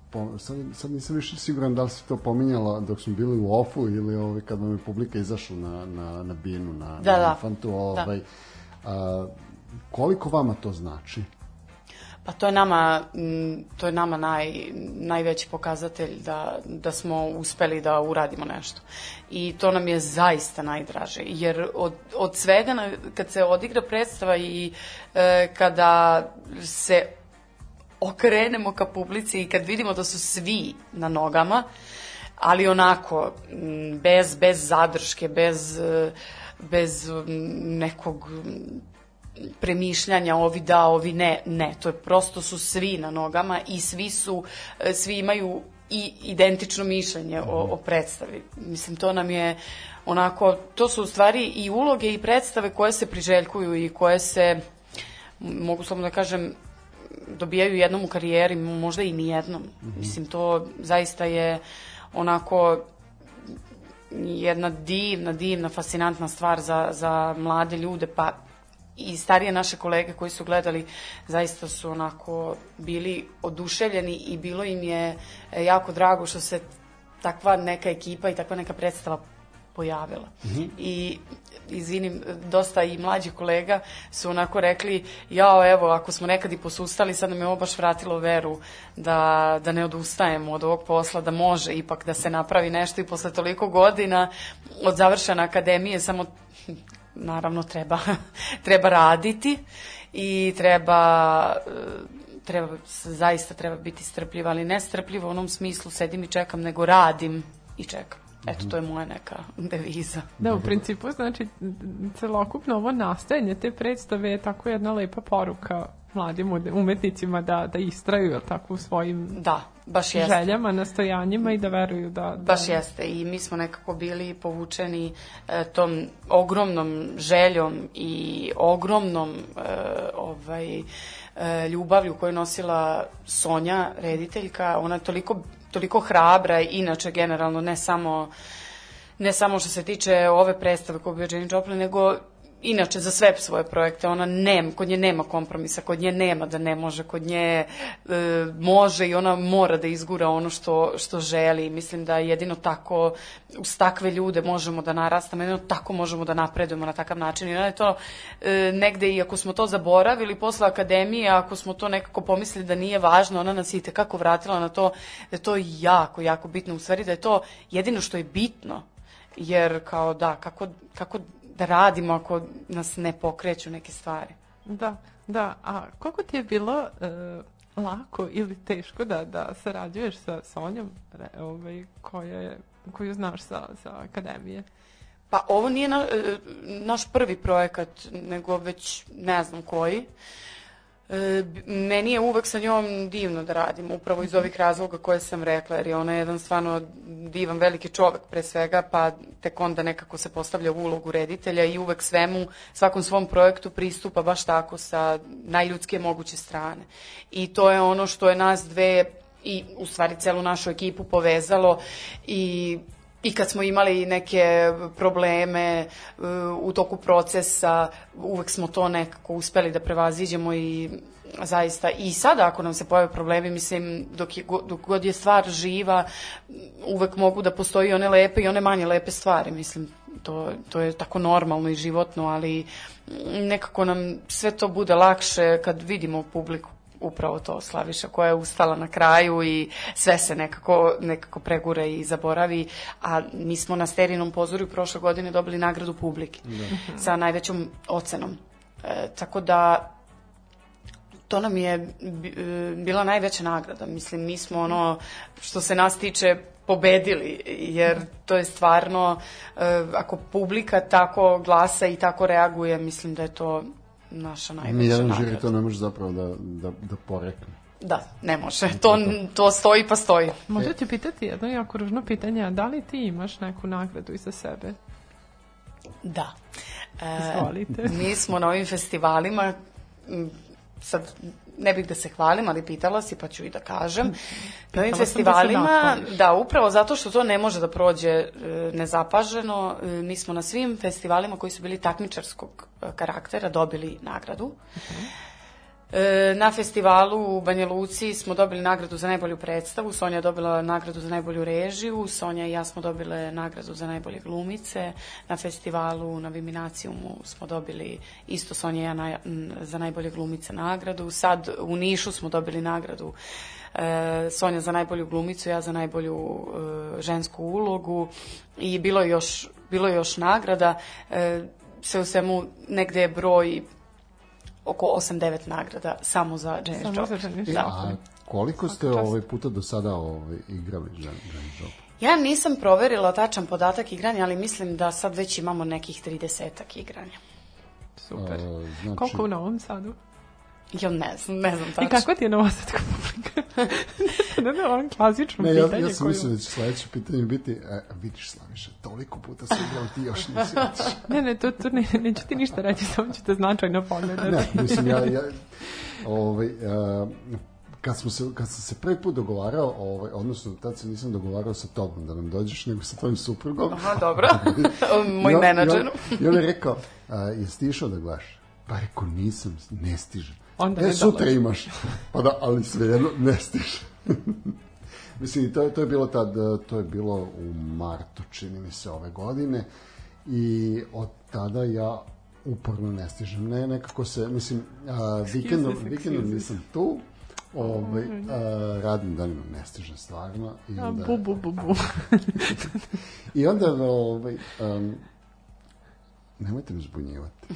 po, sad, sad nisam više siguran da li se to pominjala dok smo bili u ofu ili ovaj, kad vam je publika izašla na, na, na binu, na, da, na da. infantu. Da. Ovaj, da. A, koliko vama to znači? Pa to je nama, to je nama naj, najveći pokazatelj da, da smo uspeli da uradimo nešto. I to nam je zaista najdraže. Jer od, od svega, na, kad se odigra predstava i e, kada se okrenemo ka publici i kad vidimo da su svi na nogama, ali onako, bez, bez zadrške, bez, e, bez nekog premišljanja ovi da, ovi ne, ne, to je prosto su svi na nogama i svi su, e, svi imaju i identično mišljenje o, o predstavi. Mislim, to nam je onako, to su u stvari i uloge i predstave koje se priželjkuju i koje se, mogu samo da kažem, dobijaju jednom u karijeri, možda i nijednom. Mislim, to zaista je onako jedna divna, divna, fascinantna stvar za, za mlade ljude, pa i starije naše kolege koji su gledali zaista su onako bili oduševljeni i bilo im je e, jako drago što se takva neka ekipa i takva neka predstava pojavila. I izvinim, dosta i mlađih kolega su onako rekli, jao evo, ako smo nekad i posustali, sad nam je ovo baš vratilo veru da, da ne odustajemo od ovog posla, da može ipak da se napravi nešto i posle toliko godina od završene akademije samo naravno treba, treba raditi i treba e, treba, zaista treba biti strpljiv, ali ne strpljiv u onom smislu sedim i čekam, nego radim i čekam. Eto, to je moja neka deviza. Da, u principu, znači, celokupno ovo nastajanje te predstave je tako jedna lepa poruka mladim umetnicima da, da istraju tako, u svojim Da, baš jeste. željama, nastojanjima i da veruju da... da Baš jeste i mi smo nekako bili povučeni e, tom ogromnom željom i ogromnom e, ovaj, e, ljubavlju koju je nosila Sonja, rediteljka. Ona je toliko, toliko hrabra, inače generalno ne samo ne samo što se tiče ove predstave koju bio Jane Joplin, nego inače za sve svoje projekte, ona nema, kod nje nema kompromisa, kod nje nema da ne može, kod nje e, može i ona mora da izgura ono što, što želi. Mislim da jedino tako, uz takve ljude možemo da narastamo, jedino tako možemo da napredujemo na takav način. I ona je to e, negde, i ako smo to zaboravili posle akademije, ako smo to nekako pomislili da nije važno, ona nas i tekako vratila na to da je to jako, jako bitno. U stvari da je to jedino što je bitno. Jer kao da, kako, kako da radimo ako nas ne pokreću neke stvari. Da, da. A koliko ti je bilo e, lako ili teško da, da sarađuješ sa Sonjom, ovaj, koja je, koju znaš sa, sa akademije? Pa ovo nije na, e, naš prvi projekat, nego već ne znam koji. Meni je uvek sa njom divno da radim, upravo iz ovih razloga koje sam rekla, jer je ona jedan stvarno divan, veliki čovek pre svega, pa tek onda nekako se postavlja u ulogu reditelja i uvek svemu, svakom svom projektu pristupa baš tako sa najljudske moguće strane. I to je ono što je nas dve i u stvari celu našu ekipu povezalo i I kad smo imali neke probleme uh, u toku procesa, uvek smo to nekako uspeli da prevaziđemo i zaista i sada ako nam se pojave problemi, mislim, dok, je, dok god je stvar živa, uvek mogu da postoji one lepe i one manje lepe stvari, mislim, to, to je tako normalno i životno, ali nekako nam sve to bude lakše kad vidimo publiku upravo to Slaviša koja je ustala na kraju i sve se nekako, nekako pregura i zaboravi, a mi smo na Sterinom pozorju prošle godine dobili nagradu publike sa najvećom ocenom. E, tako da to nam je e, bila najveća nagrada. Mislim, mi smo ono, što se nas tiče, pobedili, jer to je stvarno, e, ako publika tako glasa i tako reaguje, mislim da je to naša najveća Nijedan nagrada. žiri to ne može zapravo da, da, da porekne. Da, ne može. To, to stoji pa stoji. Možda ću pitati jedno jako ružno pitanje, a da li ti imaš neku nagradu iza sebe? Da. E, Izvolite. mi smo na ovim festivalima, sad ne bih da se hvalim, ali pitala si pa ću i da kažem. Na ovim da festivalima, nahvališ. da, upravo zato što to ne može da prođe e, nezapaženo, e, mi smo na svim festivalima koji su bili takmičarskog e, karaktera dobili nagradu. E, na festivalu u Banja Luci smo dobili nagradu za najbolju predstavu, Sonja je dobila nagradu za najbolju režiju, Sonja i ja smo dobile nagradu za najbolje glumice. Na festivalu na Viminacijumu smo dobili isto Sonja i ja na, za najbolje glumice nagradu. Sad u Nišu smo dobili nagradu e, Sonja za najbolju glumicu, ja za najbolju e, žensku ulogu i bilo je još, bilo je još nagrada. E, sve u svemu negde je broj oko 8-9 nagrada samo za Janis Samo Joplin. za Janis Da. A koliko ste ovaj puta do sada ovaj, igrali Jan, Janis Joplin? Ja nisam proverila tačan podatak igranja, ali mislim da sad već imamo nekih 30-ak igranja. Super. A, znači- Koliko u Novom Sadu? Ja ne znam, ne znam tačno. I kakva ti je novosadska publika? ne da, on klasično Ne, ja, pitanje ja sam koju- mislio da će sledeće pitanje biti, e, vidiš Slaviša, toliko puta sam igrao, ti još nisi otišao. Ne, ne, to, to ne, neću ti ništa reći, samo ću te značajno pogledati. Ne, mislim, ja, ja ovaj, uh, kad, smo se, kad sam se prvi put dogovarao, ovaj, odnosno tad se nisam dogovarao sa tobom da nam dođeš, nego sa tvojim suprugom. Aha, dobro. Moj menadžer. I on, i on je rekao, a, jesi ti išao da gledaš? Pa rekao, nisam, ne stižem. Onda e, sutra dolazi. imaš. Pa da, ali svejedno ne stiže. Mislim, to, je- to je bilo tad, to je bilo u martu, čini mi se, ove godine. I od tada ja uporno ne stižem. Ne, nekako se, mislim, a, vikendom, vikendom nisam tu, ovaj, a, radnim danima ne stižem stvarno. I A, onda, bu, bu, bu, bu. I onda, ovaj, um, nemojte me zbunjivati.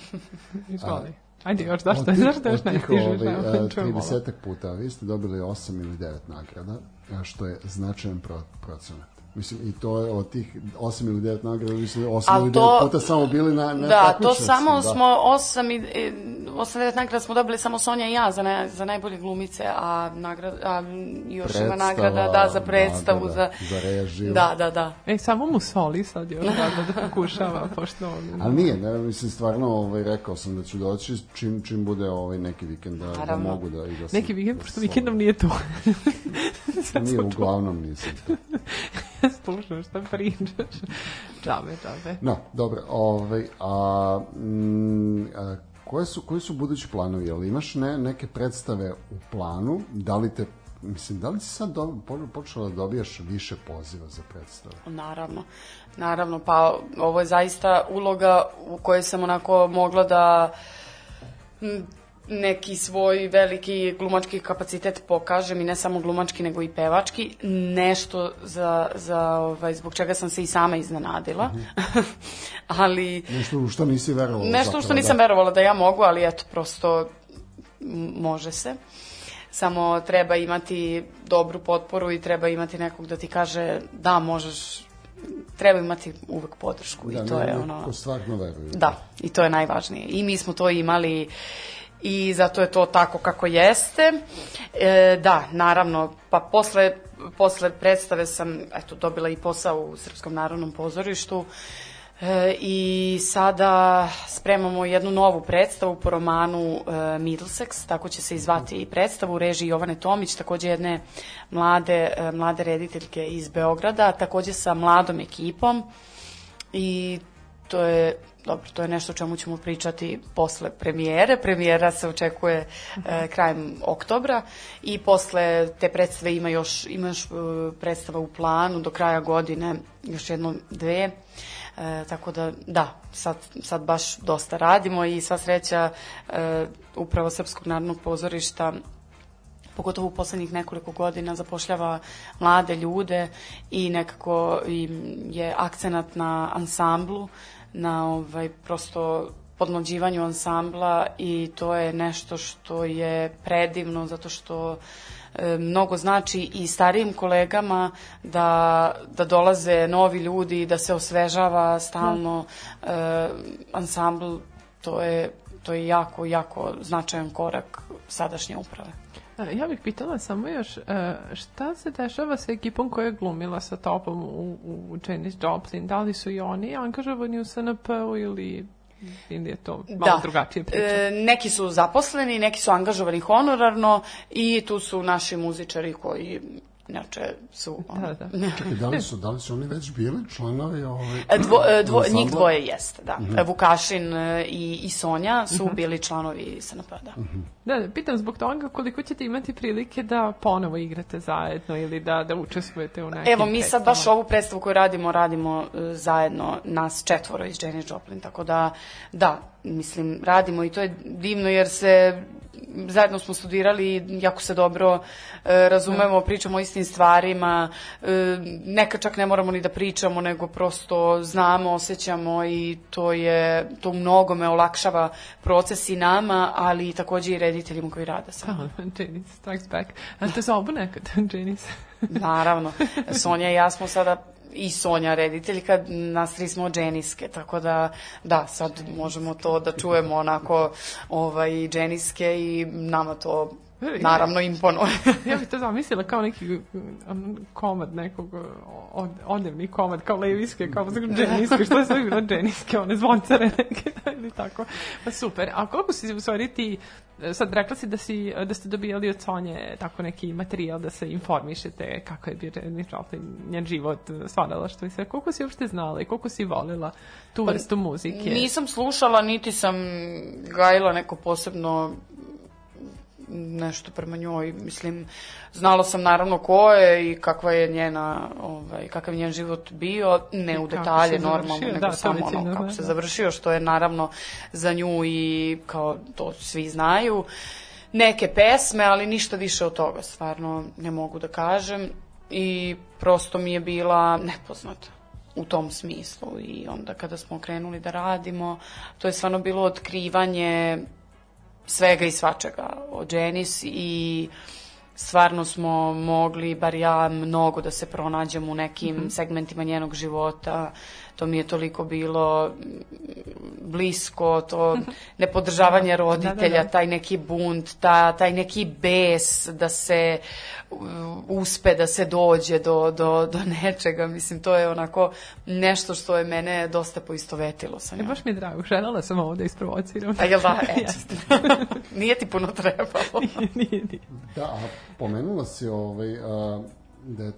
Izvoli. Ajde, još zašto, Od tih- zašto još ne tih, stižeš? ovaj, Evo, e, čujemo ovo. 30 puta, vi ste dobili 8 ili 9 nagrada, što je značajan pro, procenat. Mislim, i to je od tih 8 ili 9 nagrada, ste 8 Ali ili 9 to- puta samo bili na, na Da, to samo da. smo osam i e, osam devet nagrada smo dobili samo Sonja i ja za, ne, za najbolje glumice, a, nagrad, a još ima Predstava, nagrada da, za predstavu, da, za, za režiju. Da, da, da. Ej, samo mu soli sad još da, da pokušava, pošto on... Ali nije, ne, mislim, stvarno ovaj, rekao sam da ću doći čim, čim bude ovaj neki vikend da, da mogu da... I da Neki vikend, da pošto vikendom nije tu. Nije, uglavnom nisam. Slušam šta pričaš. Džabe, džabe. No, dobro, ovaj, a, mm, a koje, su, koji su budući planovi? Jel imaš ne, neke predstave u planu? Da li te, mislim, da li si sad do, po- počela da dobijaš više poziva za predstave? Naravno, naravno, pa ovo je zaista uloga u kojoj sam onako mogla da m, neki svoj veliki glumački kapacitet pokažem i ne samo glumački nego i pevački, nešto za, za ovaj, zbog čega sam se i sama iznenadila. ali Nešto u što nisi verovala? nešto zapravo, što nisam da. verovala da ja mogu, ali eto, prosto može se. Samo treba imati dobru potporu i treba imati nekog da ti kaže da možeš, treba imati uvek podršku Da, i to ne, je ono... stvarno veruje. Da, i to je najvažnije. I mi smo to imali i zato je to tako kako jeste. E, da, naravno, pa posle, posle predstave sam eto, dobila i posao u Srpskom narodnom pozorištu e, i sada spremamo jednu novu predstavu po romanu e, Middlesex, tako će se izvati i predstavu u režiji Jovane Tomić, takođe jedne mlade, e, mlade rediteljke iz Beograda, takođe sa mladom ekipom i to je dobro, to je nešto o čemu ćemo pričati posle premijere. Premijera se očekuje e, krajem oktobra i posle te predstave ima još, ima još e, predstava u planu do kraja godine, još jedno dve. E, tako da, da, sad, sad baš dosta radimo i sva sreća e, upravo Srpskog narodnog pozorišta pogotovo u poslednjih nekoliko godina zapošljava mlade ljude i nekako im je akcenat na ansamblu, na ovaj prosto podmlađivanju ansambla i to je nešto što je predivno zato što e, mnogo znači i starijim kolegama da, da dolaze novi ljudi, da se osvežava stalno e, ansambl, to je, to je jako, jako značajan korak sadašnje uprave. E, Ja bih pitala samo još, e, šta se dešava sa ekipom koja je glumila sa topom u, u Janis Joplin? Da li su i oni angažovani u SNP-u ili, ili je to malo drugačije priča? E, neki su zaposleni, neki su angažovani honorarno i tu su naši muzičari koji inače su... ono, Da, da. Čekaj, da li su, da li su oni već bili članovi ovaj, E, Dvo, e, dvo, ansambla? njih dvoje jeste, da. E, Vukašin e, i, i Sonja su bili članovi SNP, da. Da, da, pitam zbog toga koliko ćete imati prilike da ponovo igrate zajedno ili da, da učestvujete u nekim Evo, mi sad baš predstavama. ovu predstavu koju radimo, radimo zajedno nas četvoro iz Janis Joplin, tako da, da, mislim, radimo i to je divno jer se zajedno smo studirali, jako se dobro e, razumemo, pričamo o istim stvarima, e, neka čak ne moramo ni da pričamo, nego prosto znamo, osjećamo i to je, to u mnogome olakšava proces i nama, ali i takođe i rediteljima koji rade sa nama. Janis Strikes Back. A te zovu nekad, Janis? Naravno. Sonja i ja smo sada i Sonja rediteljka, nas tri smo dženiske, tako da, da, sad možemo to da čujemo onako ovaj, dženiske i nama to naravno imponuje. ja bih to zamislila kao neki um, komad nekog od, odevni komad, kao leviske, kao dženiske, što je sve bilo dženiske, one zvoncare neke, ili tako. Pa super. A koliko si u stvari ti, sad rekla si da, si, da ste dobijali od Sonje tako neki materijal da se informišete kako je bio Janis Joplin, njen život, stvaralaštvo i sve. Koliko si uopšte znala i koliko si volila tu vrstu muzike? Nisam slušala, niti sam gajila neko posebno nešto prema njoj, mislim, znala sam naravno ko je i kakva je njena, ovaj, kakav je njen život bio, ne u detalje normalno, nego da, samo ono kako se da. završio, što je naravno za nju i kao to svi znaju. Neke pesme, ali ništa više od toga, stvarno ne mogu da kažem i prosto mi je bila nepoznata u tom smislu i onda kada smo krenuli da radimo, to je stvarno bilo otkrivanje svega i svačega od Janis i stvarno smo mogli, bar ja, mnogo da se pronađem u nekim segmentima njenog života. To mi je toliko bilo blisko, to nepodržavanje roditelja, Da, da, da. taj neki bunt, ta, taj neki bes da se uh, uspe, da se dođe do, do, do nečega. Mislim, to je onako nešto što je mene dosta poistovetilo sa E, njom. baš mi je drago, želela sam ovo da isprovociram. A jel da? Jeste. Nije ti puno trebalo. nije, nije. Da, a pomenula si ovaj, a, da je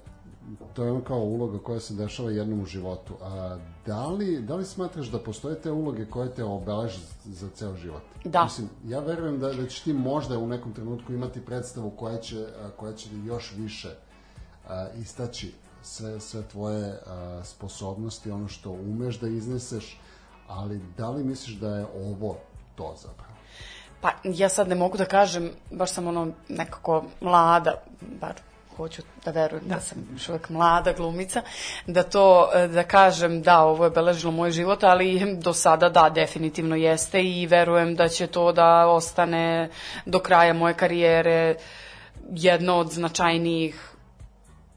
to je ono kao uloga koja se dešava jednom u životu. A, da, li, da li smatraš da postoje te uloge koje te obeleže za ceo život? Da. Mislim, ja verujem da, da ćeš ti možda u nekom trenutku imati predstavu koja će, koja će još više a, istaći sve, sve tvoje a, sposobnosti, ono što umeš da izneseš, ali da li misliš da je ovo to zapravo? Pa ja sad ne mogu da kažem, baš sam ono nekako mlada, bar hoću da verujem da, sam još uvek mlada glumica, da to, e, da kažem da, ovo je beležilo moj život, ali do sada da, definitivno jeste i verujem da će to da ostane do kraja moje karijere jedna od značajnijih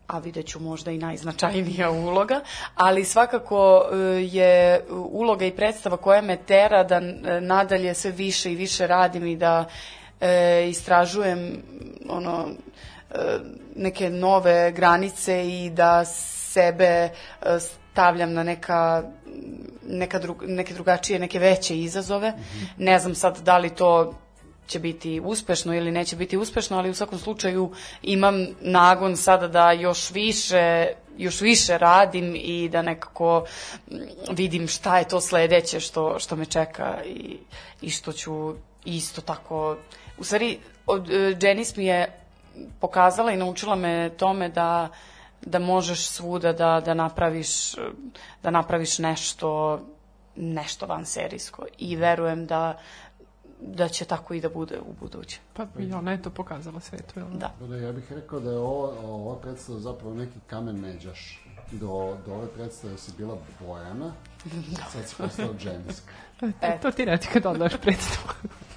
a vidjet ću možda i najznačajnija uloga, ali svakako e, je uloga i predstava koja me tera da e, nadalje sve više i više radim i da e, istražujem ono neke nove granice i da sebe e, stavljam na neka neka drug, neke drugačije, neke veće izazove. Ne znam sad da li to će biti uspešno ili neće biti uspešno, ali u svakom slučaju imam nagon sada da još više još više radim i da nekako mm, vidim šta je to sledeće što, što me čeka i, i što ću isto tako... U stvari, od, e, Janice mi je pokazala i naučila me tome da da možeš svuda da, da napraviš da napraviš nešto nešto van serijsko i verujem da da će tako i da bude u buduće. Pa i ona je to pokazala svetu. Jel? Da. Da, ja bih rekao da je ovo, ova predstava zapravo neki kamen međaš. Do, do ove predstave si bila Bojana, sad si postao Džemiska. To, to ti reći kad odlaš predstavu.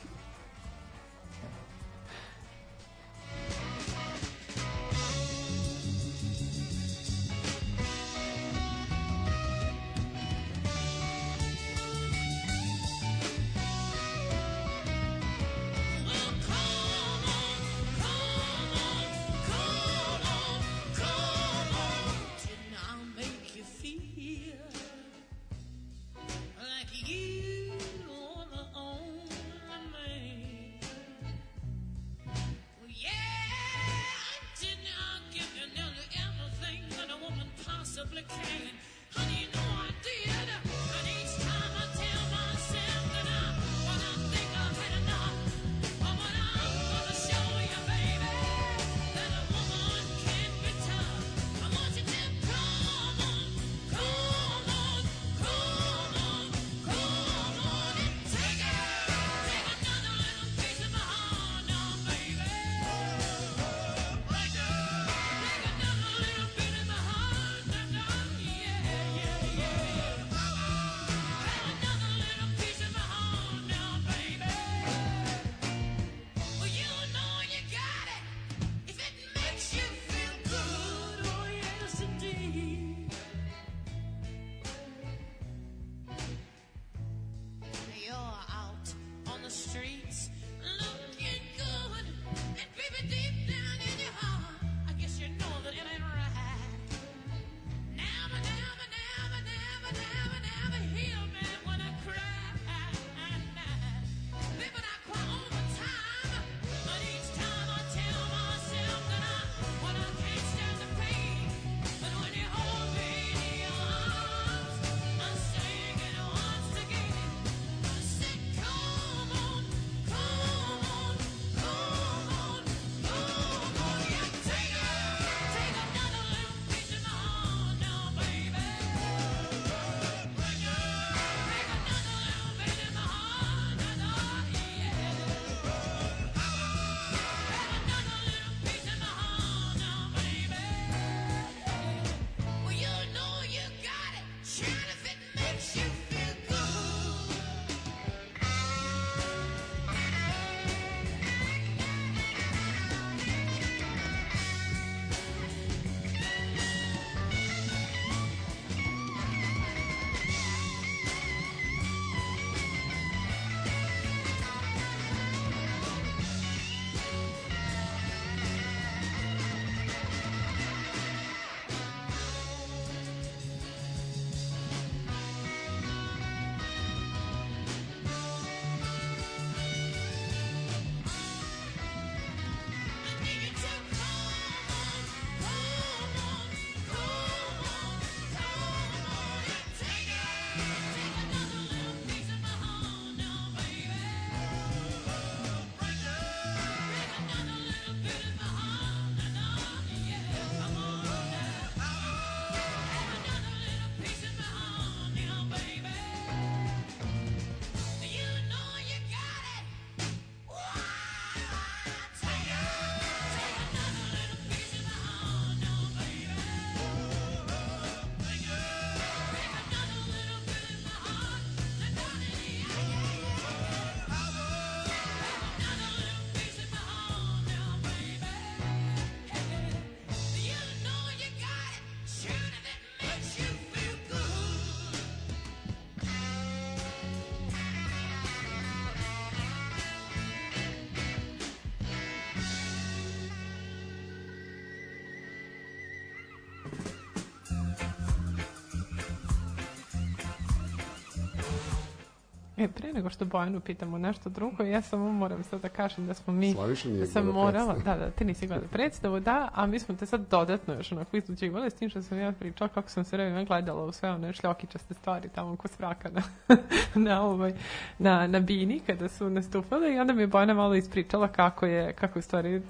E, pre nego što Bojanu pitamo nešto drugo, ja samo moram sad da kažem da smo mi... Slaviša nije sam morala, da, da, ti nisi gledala. Predstavu, da, a mi smo te sad dodatno još onako izlučivali s tim što sam ja pričala kako sam se vremena gledala u sve one šljokičaste stvari tamo oko svraka na, na, ovoj, na, na bini kada su nastupale i onda mi je Bojana malo ispričala kako je, kako je stvari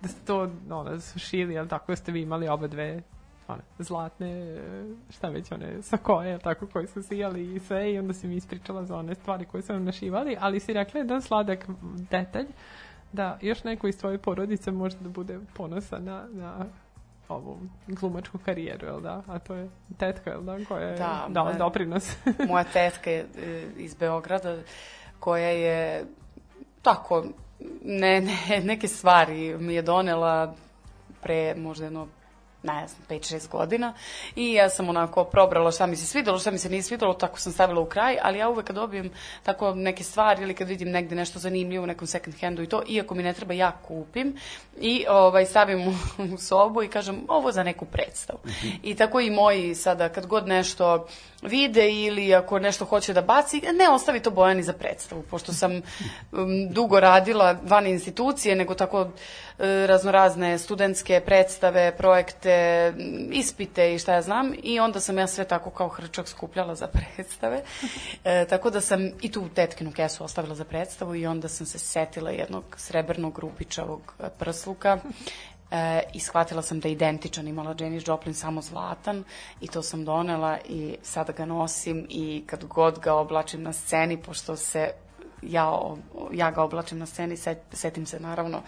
da ste to ono, da su šili, jel tako da ste vi imali oba dve one, zlatne, šta već one, sakoje, tako, koje su sijali i sve i onda si mi ispričala za one stvari koje su vam našivali, ali si rekla jedan sladak detalj da još neko iz tvoje porodice može da bude ponosan na, na ovu glumačku karijeru, jel da? A to je tetka, jel da, koja je Da, dala moja- doprinos. moja tetka je e, iz Beograda koja je tako ne, ne, neke stvari mi je donela pre možda jedno ne znam, 5-6 godina i ja sam onako probrala šta mi se svidelo, šta mi se nije svidelo, tako sam stavila u kraj, ali ja uvek kad dobijem tako neke stvari ili kad vidim negde nešto zanimljivo u nekom second handu i to, iako mi ne treba, ja kupim i ovaj, stavim u, u sobu i kažem ovo za neku predstavu. I tako i moji sada, kad god nešto vide ili ako nešto hoće da baci, ne ostavi to Bojani za predstavu, pošto sam um, dugo radila van institucije, nego tako e, raznorazne studentske predstave, projekte, m, ispite i šta ja znam i onda sam ja sve tako kao hrčak skupljala za predstave. E, tako da sam i tu tetkinu kesu ostavila za predstavu i onda sam se setila jednog srebrnog rupičavog prsluka E, i shvatila sam da je identičan. Imala Janis Joplin samo zlatan i to sam donela i sada ga nosim i kad god ga oblačim na sceni pošto se ja, ja ga oblačim na sceni, set, setim se naravno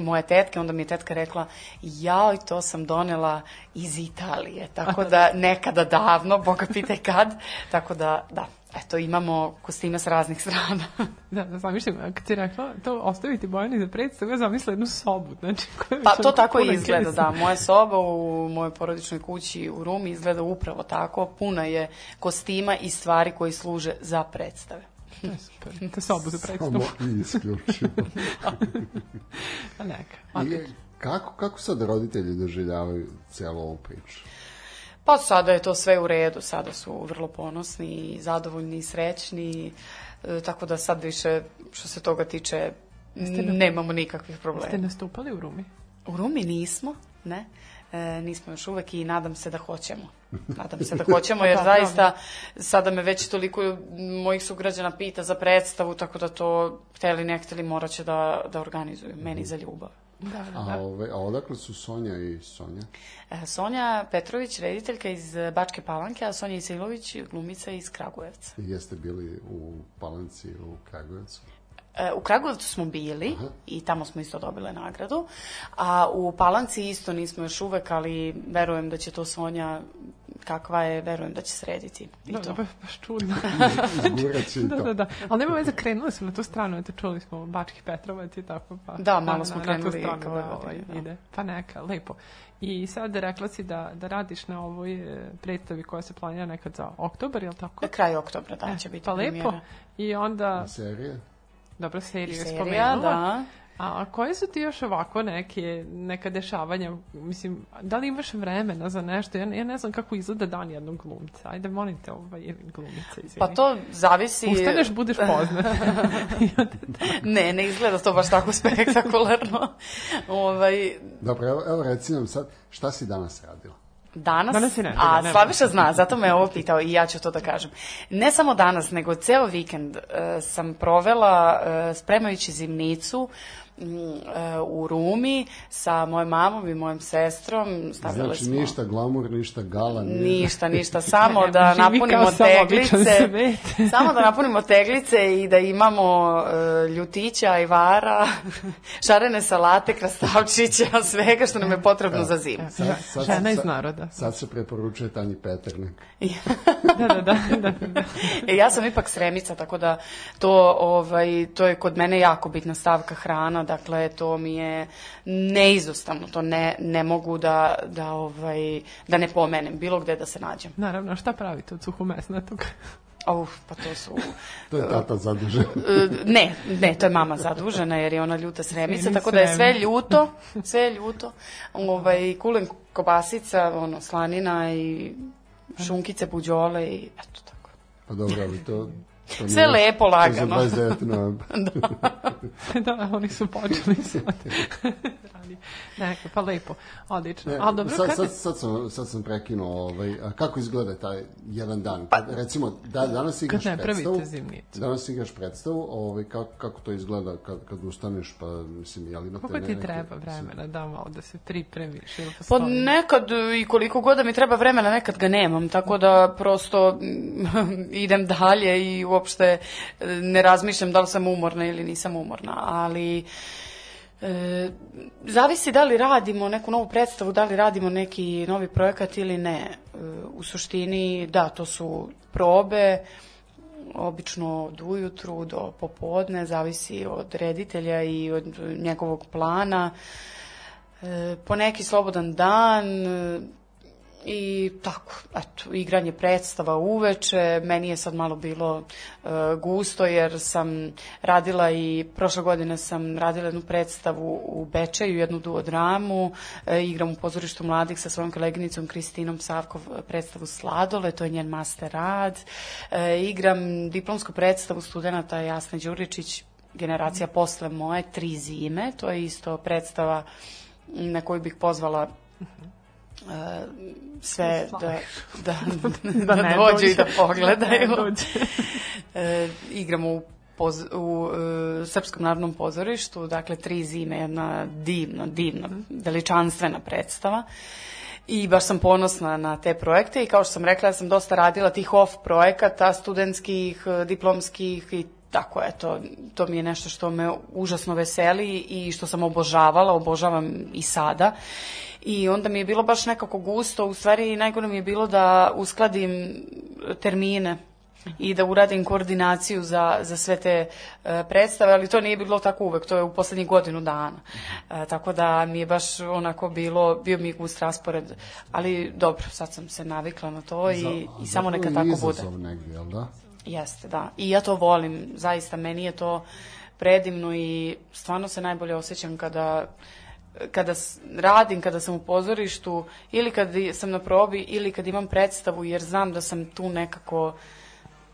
moje tetke, onda mi je tetka rekla jao, to sam donela iz Italije, tako da nekada davno, boga pitaj kad, tako da, da, eto, imamo kostime s raznih strana. Da, da zamišljam, a kad si rekla to ostaviti Bojani za predstavu, ja zamislila jednu sobu, znači koja je Pa to tako i izgleda, kesa. da. Moja soba u mojoj porodičnoj kući u Rumi izgleda upravo tako. Puna je kostima i stvari koji služe za predstave. To je super. Te sobu za predstavu. Samo i isključivo. Pa neka. Odlično. kako, kako sad roditelji doživljavaju cijelu ovu priču? Pa sada je to sve u redu, sada su vrlo ponosni i zadovoljni i srećni, e, tako da sad više što se toga tiče n- nemamo nikakvih Ste problema. nastupali u Rumi? U Rumi nismo, ne. E, nismo još uvek i nadam se da hoćemo. Nadam se da hoćemo, jer Dobro. zaista sada me već toliko mojih sugrađana pita za predstavu, tako da to, hteli ne hteli, morat će da, da organizuju meni za ljubav. Da, da, A, da. ove, a odakle su Sonja i Sonja? E, Sonja Petrović, rediteljka iz Bačke Palanke, a Sonja Isilović, glumica iz Kragujevca. I Jeste bili u Palanci, u Kragujevcu? E, U Kragujevcu smo bili i tamo smo isto dobile nagradu, a u Palanci isto nismo još uvek, ali verujem da će to Sonja kakva je, verujem da će srediti. I Da, to. da, baš, baš čudno. Izgurat će i da, to. da, da. Ali nema veze, krenuli smo na tu stranu, eto čuli smo Bački Petrovac i tako. Pa, Da, malo smo na, na krenuli tu stranu, ka ovoj da, ovaj, da. ide. Pa neka, lepo. I sad rekla si da, da radiš na ovoj e, predstavi koja se planira nekad za oktobar, je li tako? Kraj oktobra, da, E, će biti pa lepo. I onda, Serije? Dobro, seriju je spomenula. da. A koje su ti još ovako neke, neka dešavanja? Mislim, da li imaš vremena za nešto? Ja, ja ne znam kako izgleda dan jednog glumca. Ajde, molim te, ovaj, glumica, izvini. Pa to zavisi... Ustaneš, budeš poznat. Ne, ne izgleda to baš tako spektakularno. ovaj, Dobro, evo, evo reci nam sad, šta si danas radila? Danas, Danas je nedelja, a. Slaviša zna, zato me ovo pitao i ja ću to da kažem. Ne samo danas, nego ceo vikend e, sam provela e, spremajući zimnicu e, u Rumi sa mojom mamom i mojom sestrom. Stavljale Znači, smo... ništa glamur, ništa gala. nije- Ništa, ništa, samo Ne, da napunimo teglice. samo da napunimo teglice i da imamo e, ljutića, ajvara, šarene salate, krastavčića, svega što nam je potrebno za zimu. Sad, sad, Žena iz naroda. Sad se preporučuje Tanji Peternek. Da, da, da, da, da. E, ja sam ipak sremica, tako da to, ovaj, to je kod mene jako bitna stavka hrana, dakle to mi je neizostavno, to ne, ne mogu da, da, ovaj, da ne pomenem, bilo gde da se nađem. Naravno, šta pravite od suhomesnatog? Uf, pa to su... To je tata zadužen. E, Ne, ne, to je mama zadužena jer je ona ljuta sremica, Sremi, tako da je sve ljuto, sve je ljuto. Ovaj, kulen kobasica, ono, slanina i šunkice, buđole i eto tako. Pa dobro, ali to... Sve lepo, lagano. Za 29. novembar. da, oni su počeli sad. Ali, neka, pa lepo, odlično. Ne, Ali dobro, sad, sad, sad, sam, sad sam prekinuo, ovaj, a kako izgleda taj jedan dan? Kad, recimo, da, danas igraš Pa, Kad ne pravite predstavu. zimnicu. Danas igraš predstavu, ovaj, kako, kako to izgleda kad, kad ustaneš, pa mislim, jel imate Koliko ti neke- treba vremena da malo da se pripremiš ili Pa postoji? nekad i koliko god da mi treba vremena, nekad ga nemam, tako da prosto idem dalje i uopšte e, ne razmišljam da li sam umorna ili nisam umorna, ali e, zavisi da li radimo neku novu predstavu, da li radimo neki novi projekat ili ne. E, u suštini, da, to su probe, obično od ujutru do popodne, zavisi od reditelja i od njegovog plana. E, po neki slobodan dan, I tako, eto, igranje predstava uveče, meni je sad malo bilo e, gusto jer sam radila i prošle godine sam radila jednu predstavu u Bečeju, jednu duodramu, e, igram u pozorištu mladih sa svojom koleginicom Kristinom Savkov predstavu Sladole, to je njen master rad, e, igram diplomsku predstavu studenta Jasne Đuričić, generacija posle moje, Tri zime, to je isto predstava na koju bih pozvala e, sve da, da, da, ne dođu dođe. i da pogledaju. Dođe. e, igramo u, poz, u e, Srpskom narodnom pozorištu, dakle tri zime, jedna divna, divna, veličanstvena predstava. I baš sam ponosna na te projekte i kao što sam rekla, ja sam dosta radila tih off projekata, studentskih, e, diplomskih i tako eto, to mi je nešto što me užasno veseli i što sam obožavala, obožavam i sada. I onda mi je bilo baš nekako gusto, u stvari najgore mi je bilo da uskladim termine i da uradim koordinaciju za, za sve te e, predstave, ali to nije bilo tako uvek, to je u poslednjih godinu dana. E, tako da mi je baš onako bilo, bio mi gust raspored, ali dobro, sad sam se navikla na to i, i samo neka tako je bude. izazov negdje, jel da? Jeste, da. I ja to volim, zaista, meni je to predivno i stvarno se najbolje osjećam kada kada radim, kada sam u pozorištu ili kad sam na probi ili kad imam predstavu jer znam da sam tu nekako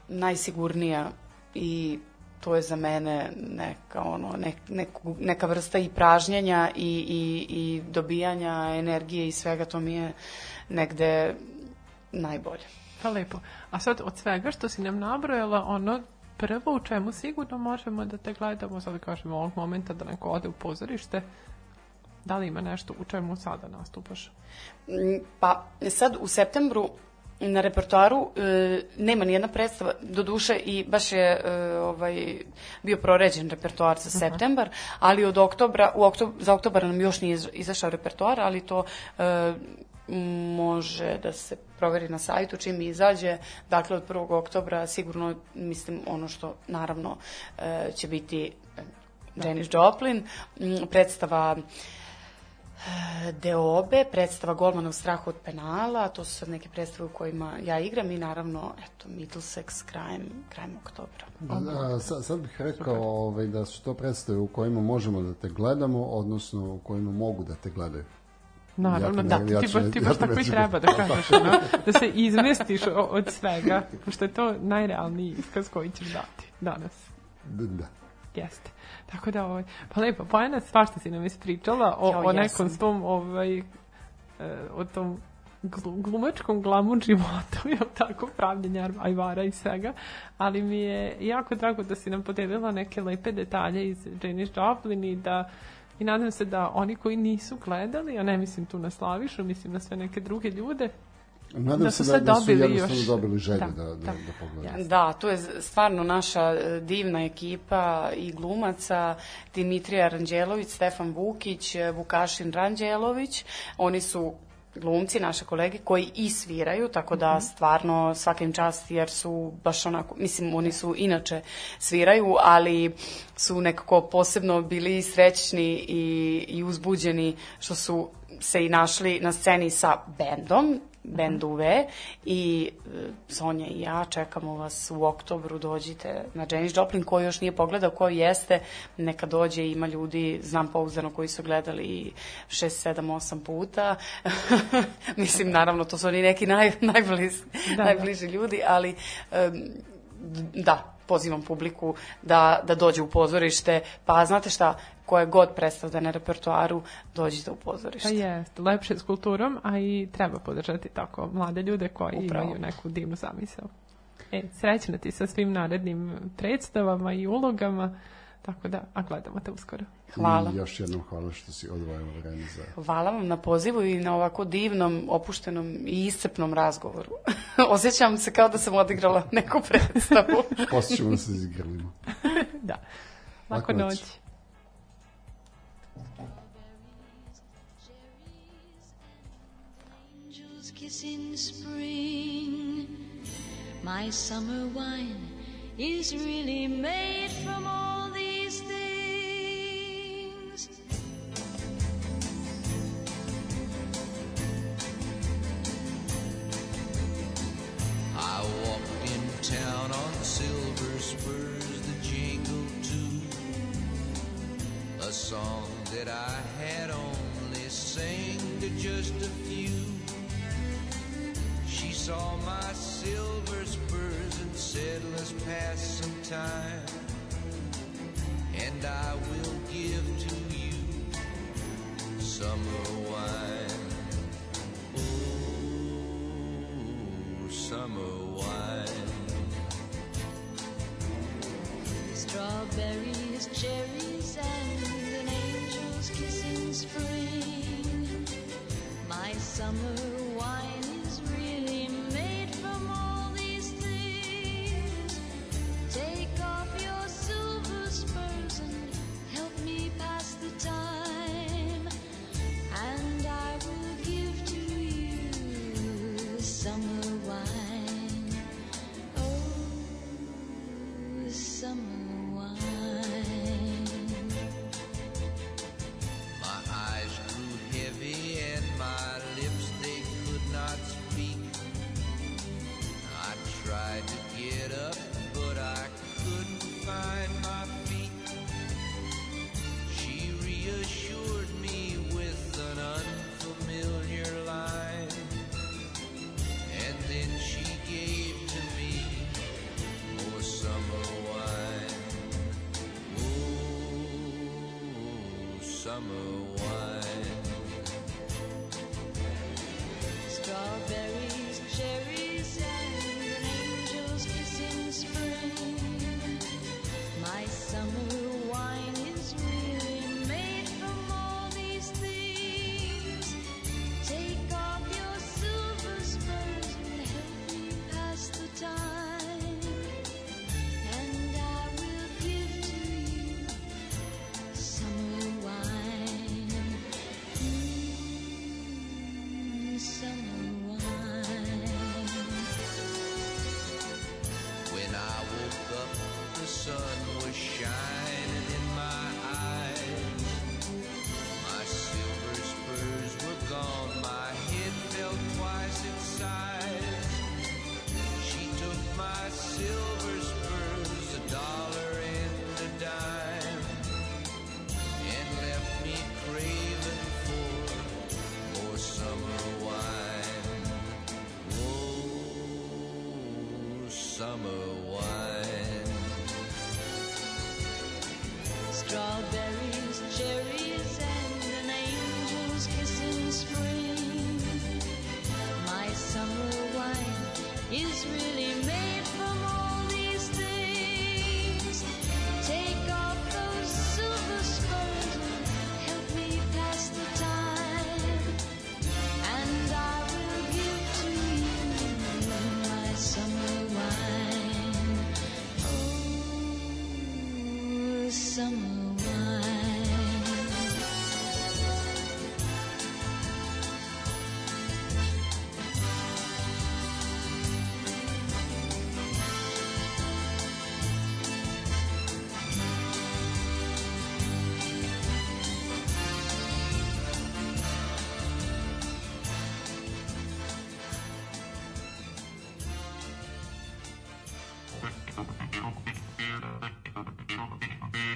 najsigurnija i to je za mene neka, ono, nek, neku, neka vrsta i pražnjenja i, i, i dobijanja energije i svega, to mi je negde najbolje. Pa lepo. A sad od svega što si nam nabrojala, ono prvo u čemu sigurno možemo da te gledamo, sad kažemo ovog momenta da neko ode u pozorište, da li ima nešto u čemu sada nastupaš? Mm, Pa sad u septembru na repertoaru e, nema ni jedna predstava, do duše i baš je e, ovaj, bio proređen repertoar za septembar, ali od oktobra, u oktob, za oktobar nam još nije iz- izašao repertoar, ali to e, može da se proveri na sajtu čim izađe, dakle od 1. oktobra sigurno mislim ono što naravno e, će biti e, Janis Joplin, predstava Deobe, predstava Golmanov strah od penala, to su sad neke predstave u kojima ja igram i naravno, eto, Middlesex krajem, krajem oktobra. A, sad, sad bih rekao ovaj, da su to predstave u kojima možemo da te gledamo, odnosno u kojima mogu da te gledaju. Naravno, Ja da, ne- ti, ja ti, ću- baš- ti ja baš to tako i treba da kažeš, ono, da se izmestiš od svega, pošto je to najrealniji iskaz koji ćeš dati danas. D- Da. Jeste. Tako da, ovaj, pa lepo, Bojana, svašta si nam ispričala o, Jo, o nekom svom, ovaj, e, o tom glu- glumačkom glamu životu, je tako, pravljenja ajvara i svega, ali mi je jako drago da si nam podelila neke lepe detalje iz Janis Joplin i da i nadam se da oni koji nisu gledali, a ne mislim tu na Slavišu, mislim na sve neke druge ljude, Nadam Da se su da, sve da su jednostavno još. dobili želju Da, da, da, da, da. pogledaju. Da, to je stvarno naša e, divna ekipa i glumaca, Dimitrija Ranđelović, Stefan Vukić, e, Vukašin Ranđelović. Oni su glumci, naše kolege, koji i sviraju, tako da stvarno svaka im čast jer su baš onako, mislim, oni su inače sviraju, ali su nekako posebno bili srećni i, i uzbuđeni što su se i našli na sceni sa bendom, bend UV i e, Sonja i ja čekamo vas u oktobru, dođite na Janis Joplin ko još nije pogledao, ko jeste, neka dođe, ima ljudi, znam pouzdano koji su gledali i 6, 7, 8 puta. Mislim, naravno, to su oni neki naj, najbliž, Da. najbliži ljudi, ali da, pozivam publiku da, da dođe u pozorište, pa znate šta, koje god predstavlja na repertoaru, dođite u pozorište. Pa jest, lepše s kulturom, a i treba podržati tako mlade ljude koji Upravo. imaju neku divnu zamisao. E, srećna ti sa svim narednim predstavama i ulogama, tako da, a gledamo te uskoro. Hvala. I još jednom hvala što si odvojila vreme za... Hvala vam na pozivu i na ovako divnom, opuštenom i iscrpnom razgovoru. Osjećam se kao da sam odigrala neku predstavu. Posle ćemo da se igralimo. Da. Lako Lako noć. noć. Kiss in spring. My summer wine is really made from all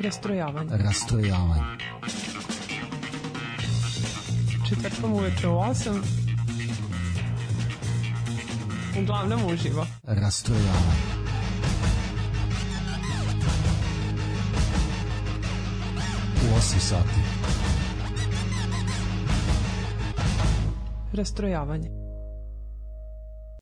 Rastrojavanje. Rastrojavanje. Četvrtkom uveče u osam. Uglavnom uživo. Rastrojavanje. U osam sati. Rastrojavanje.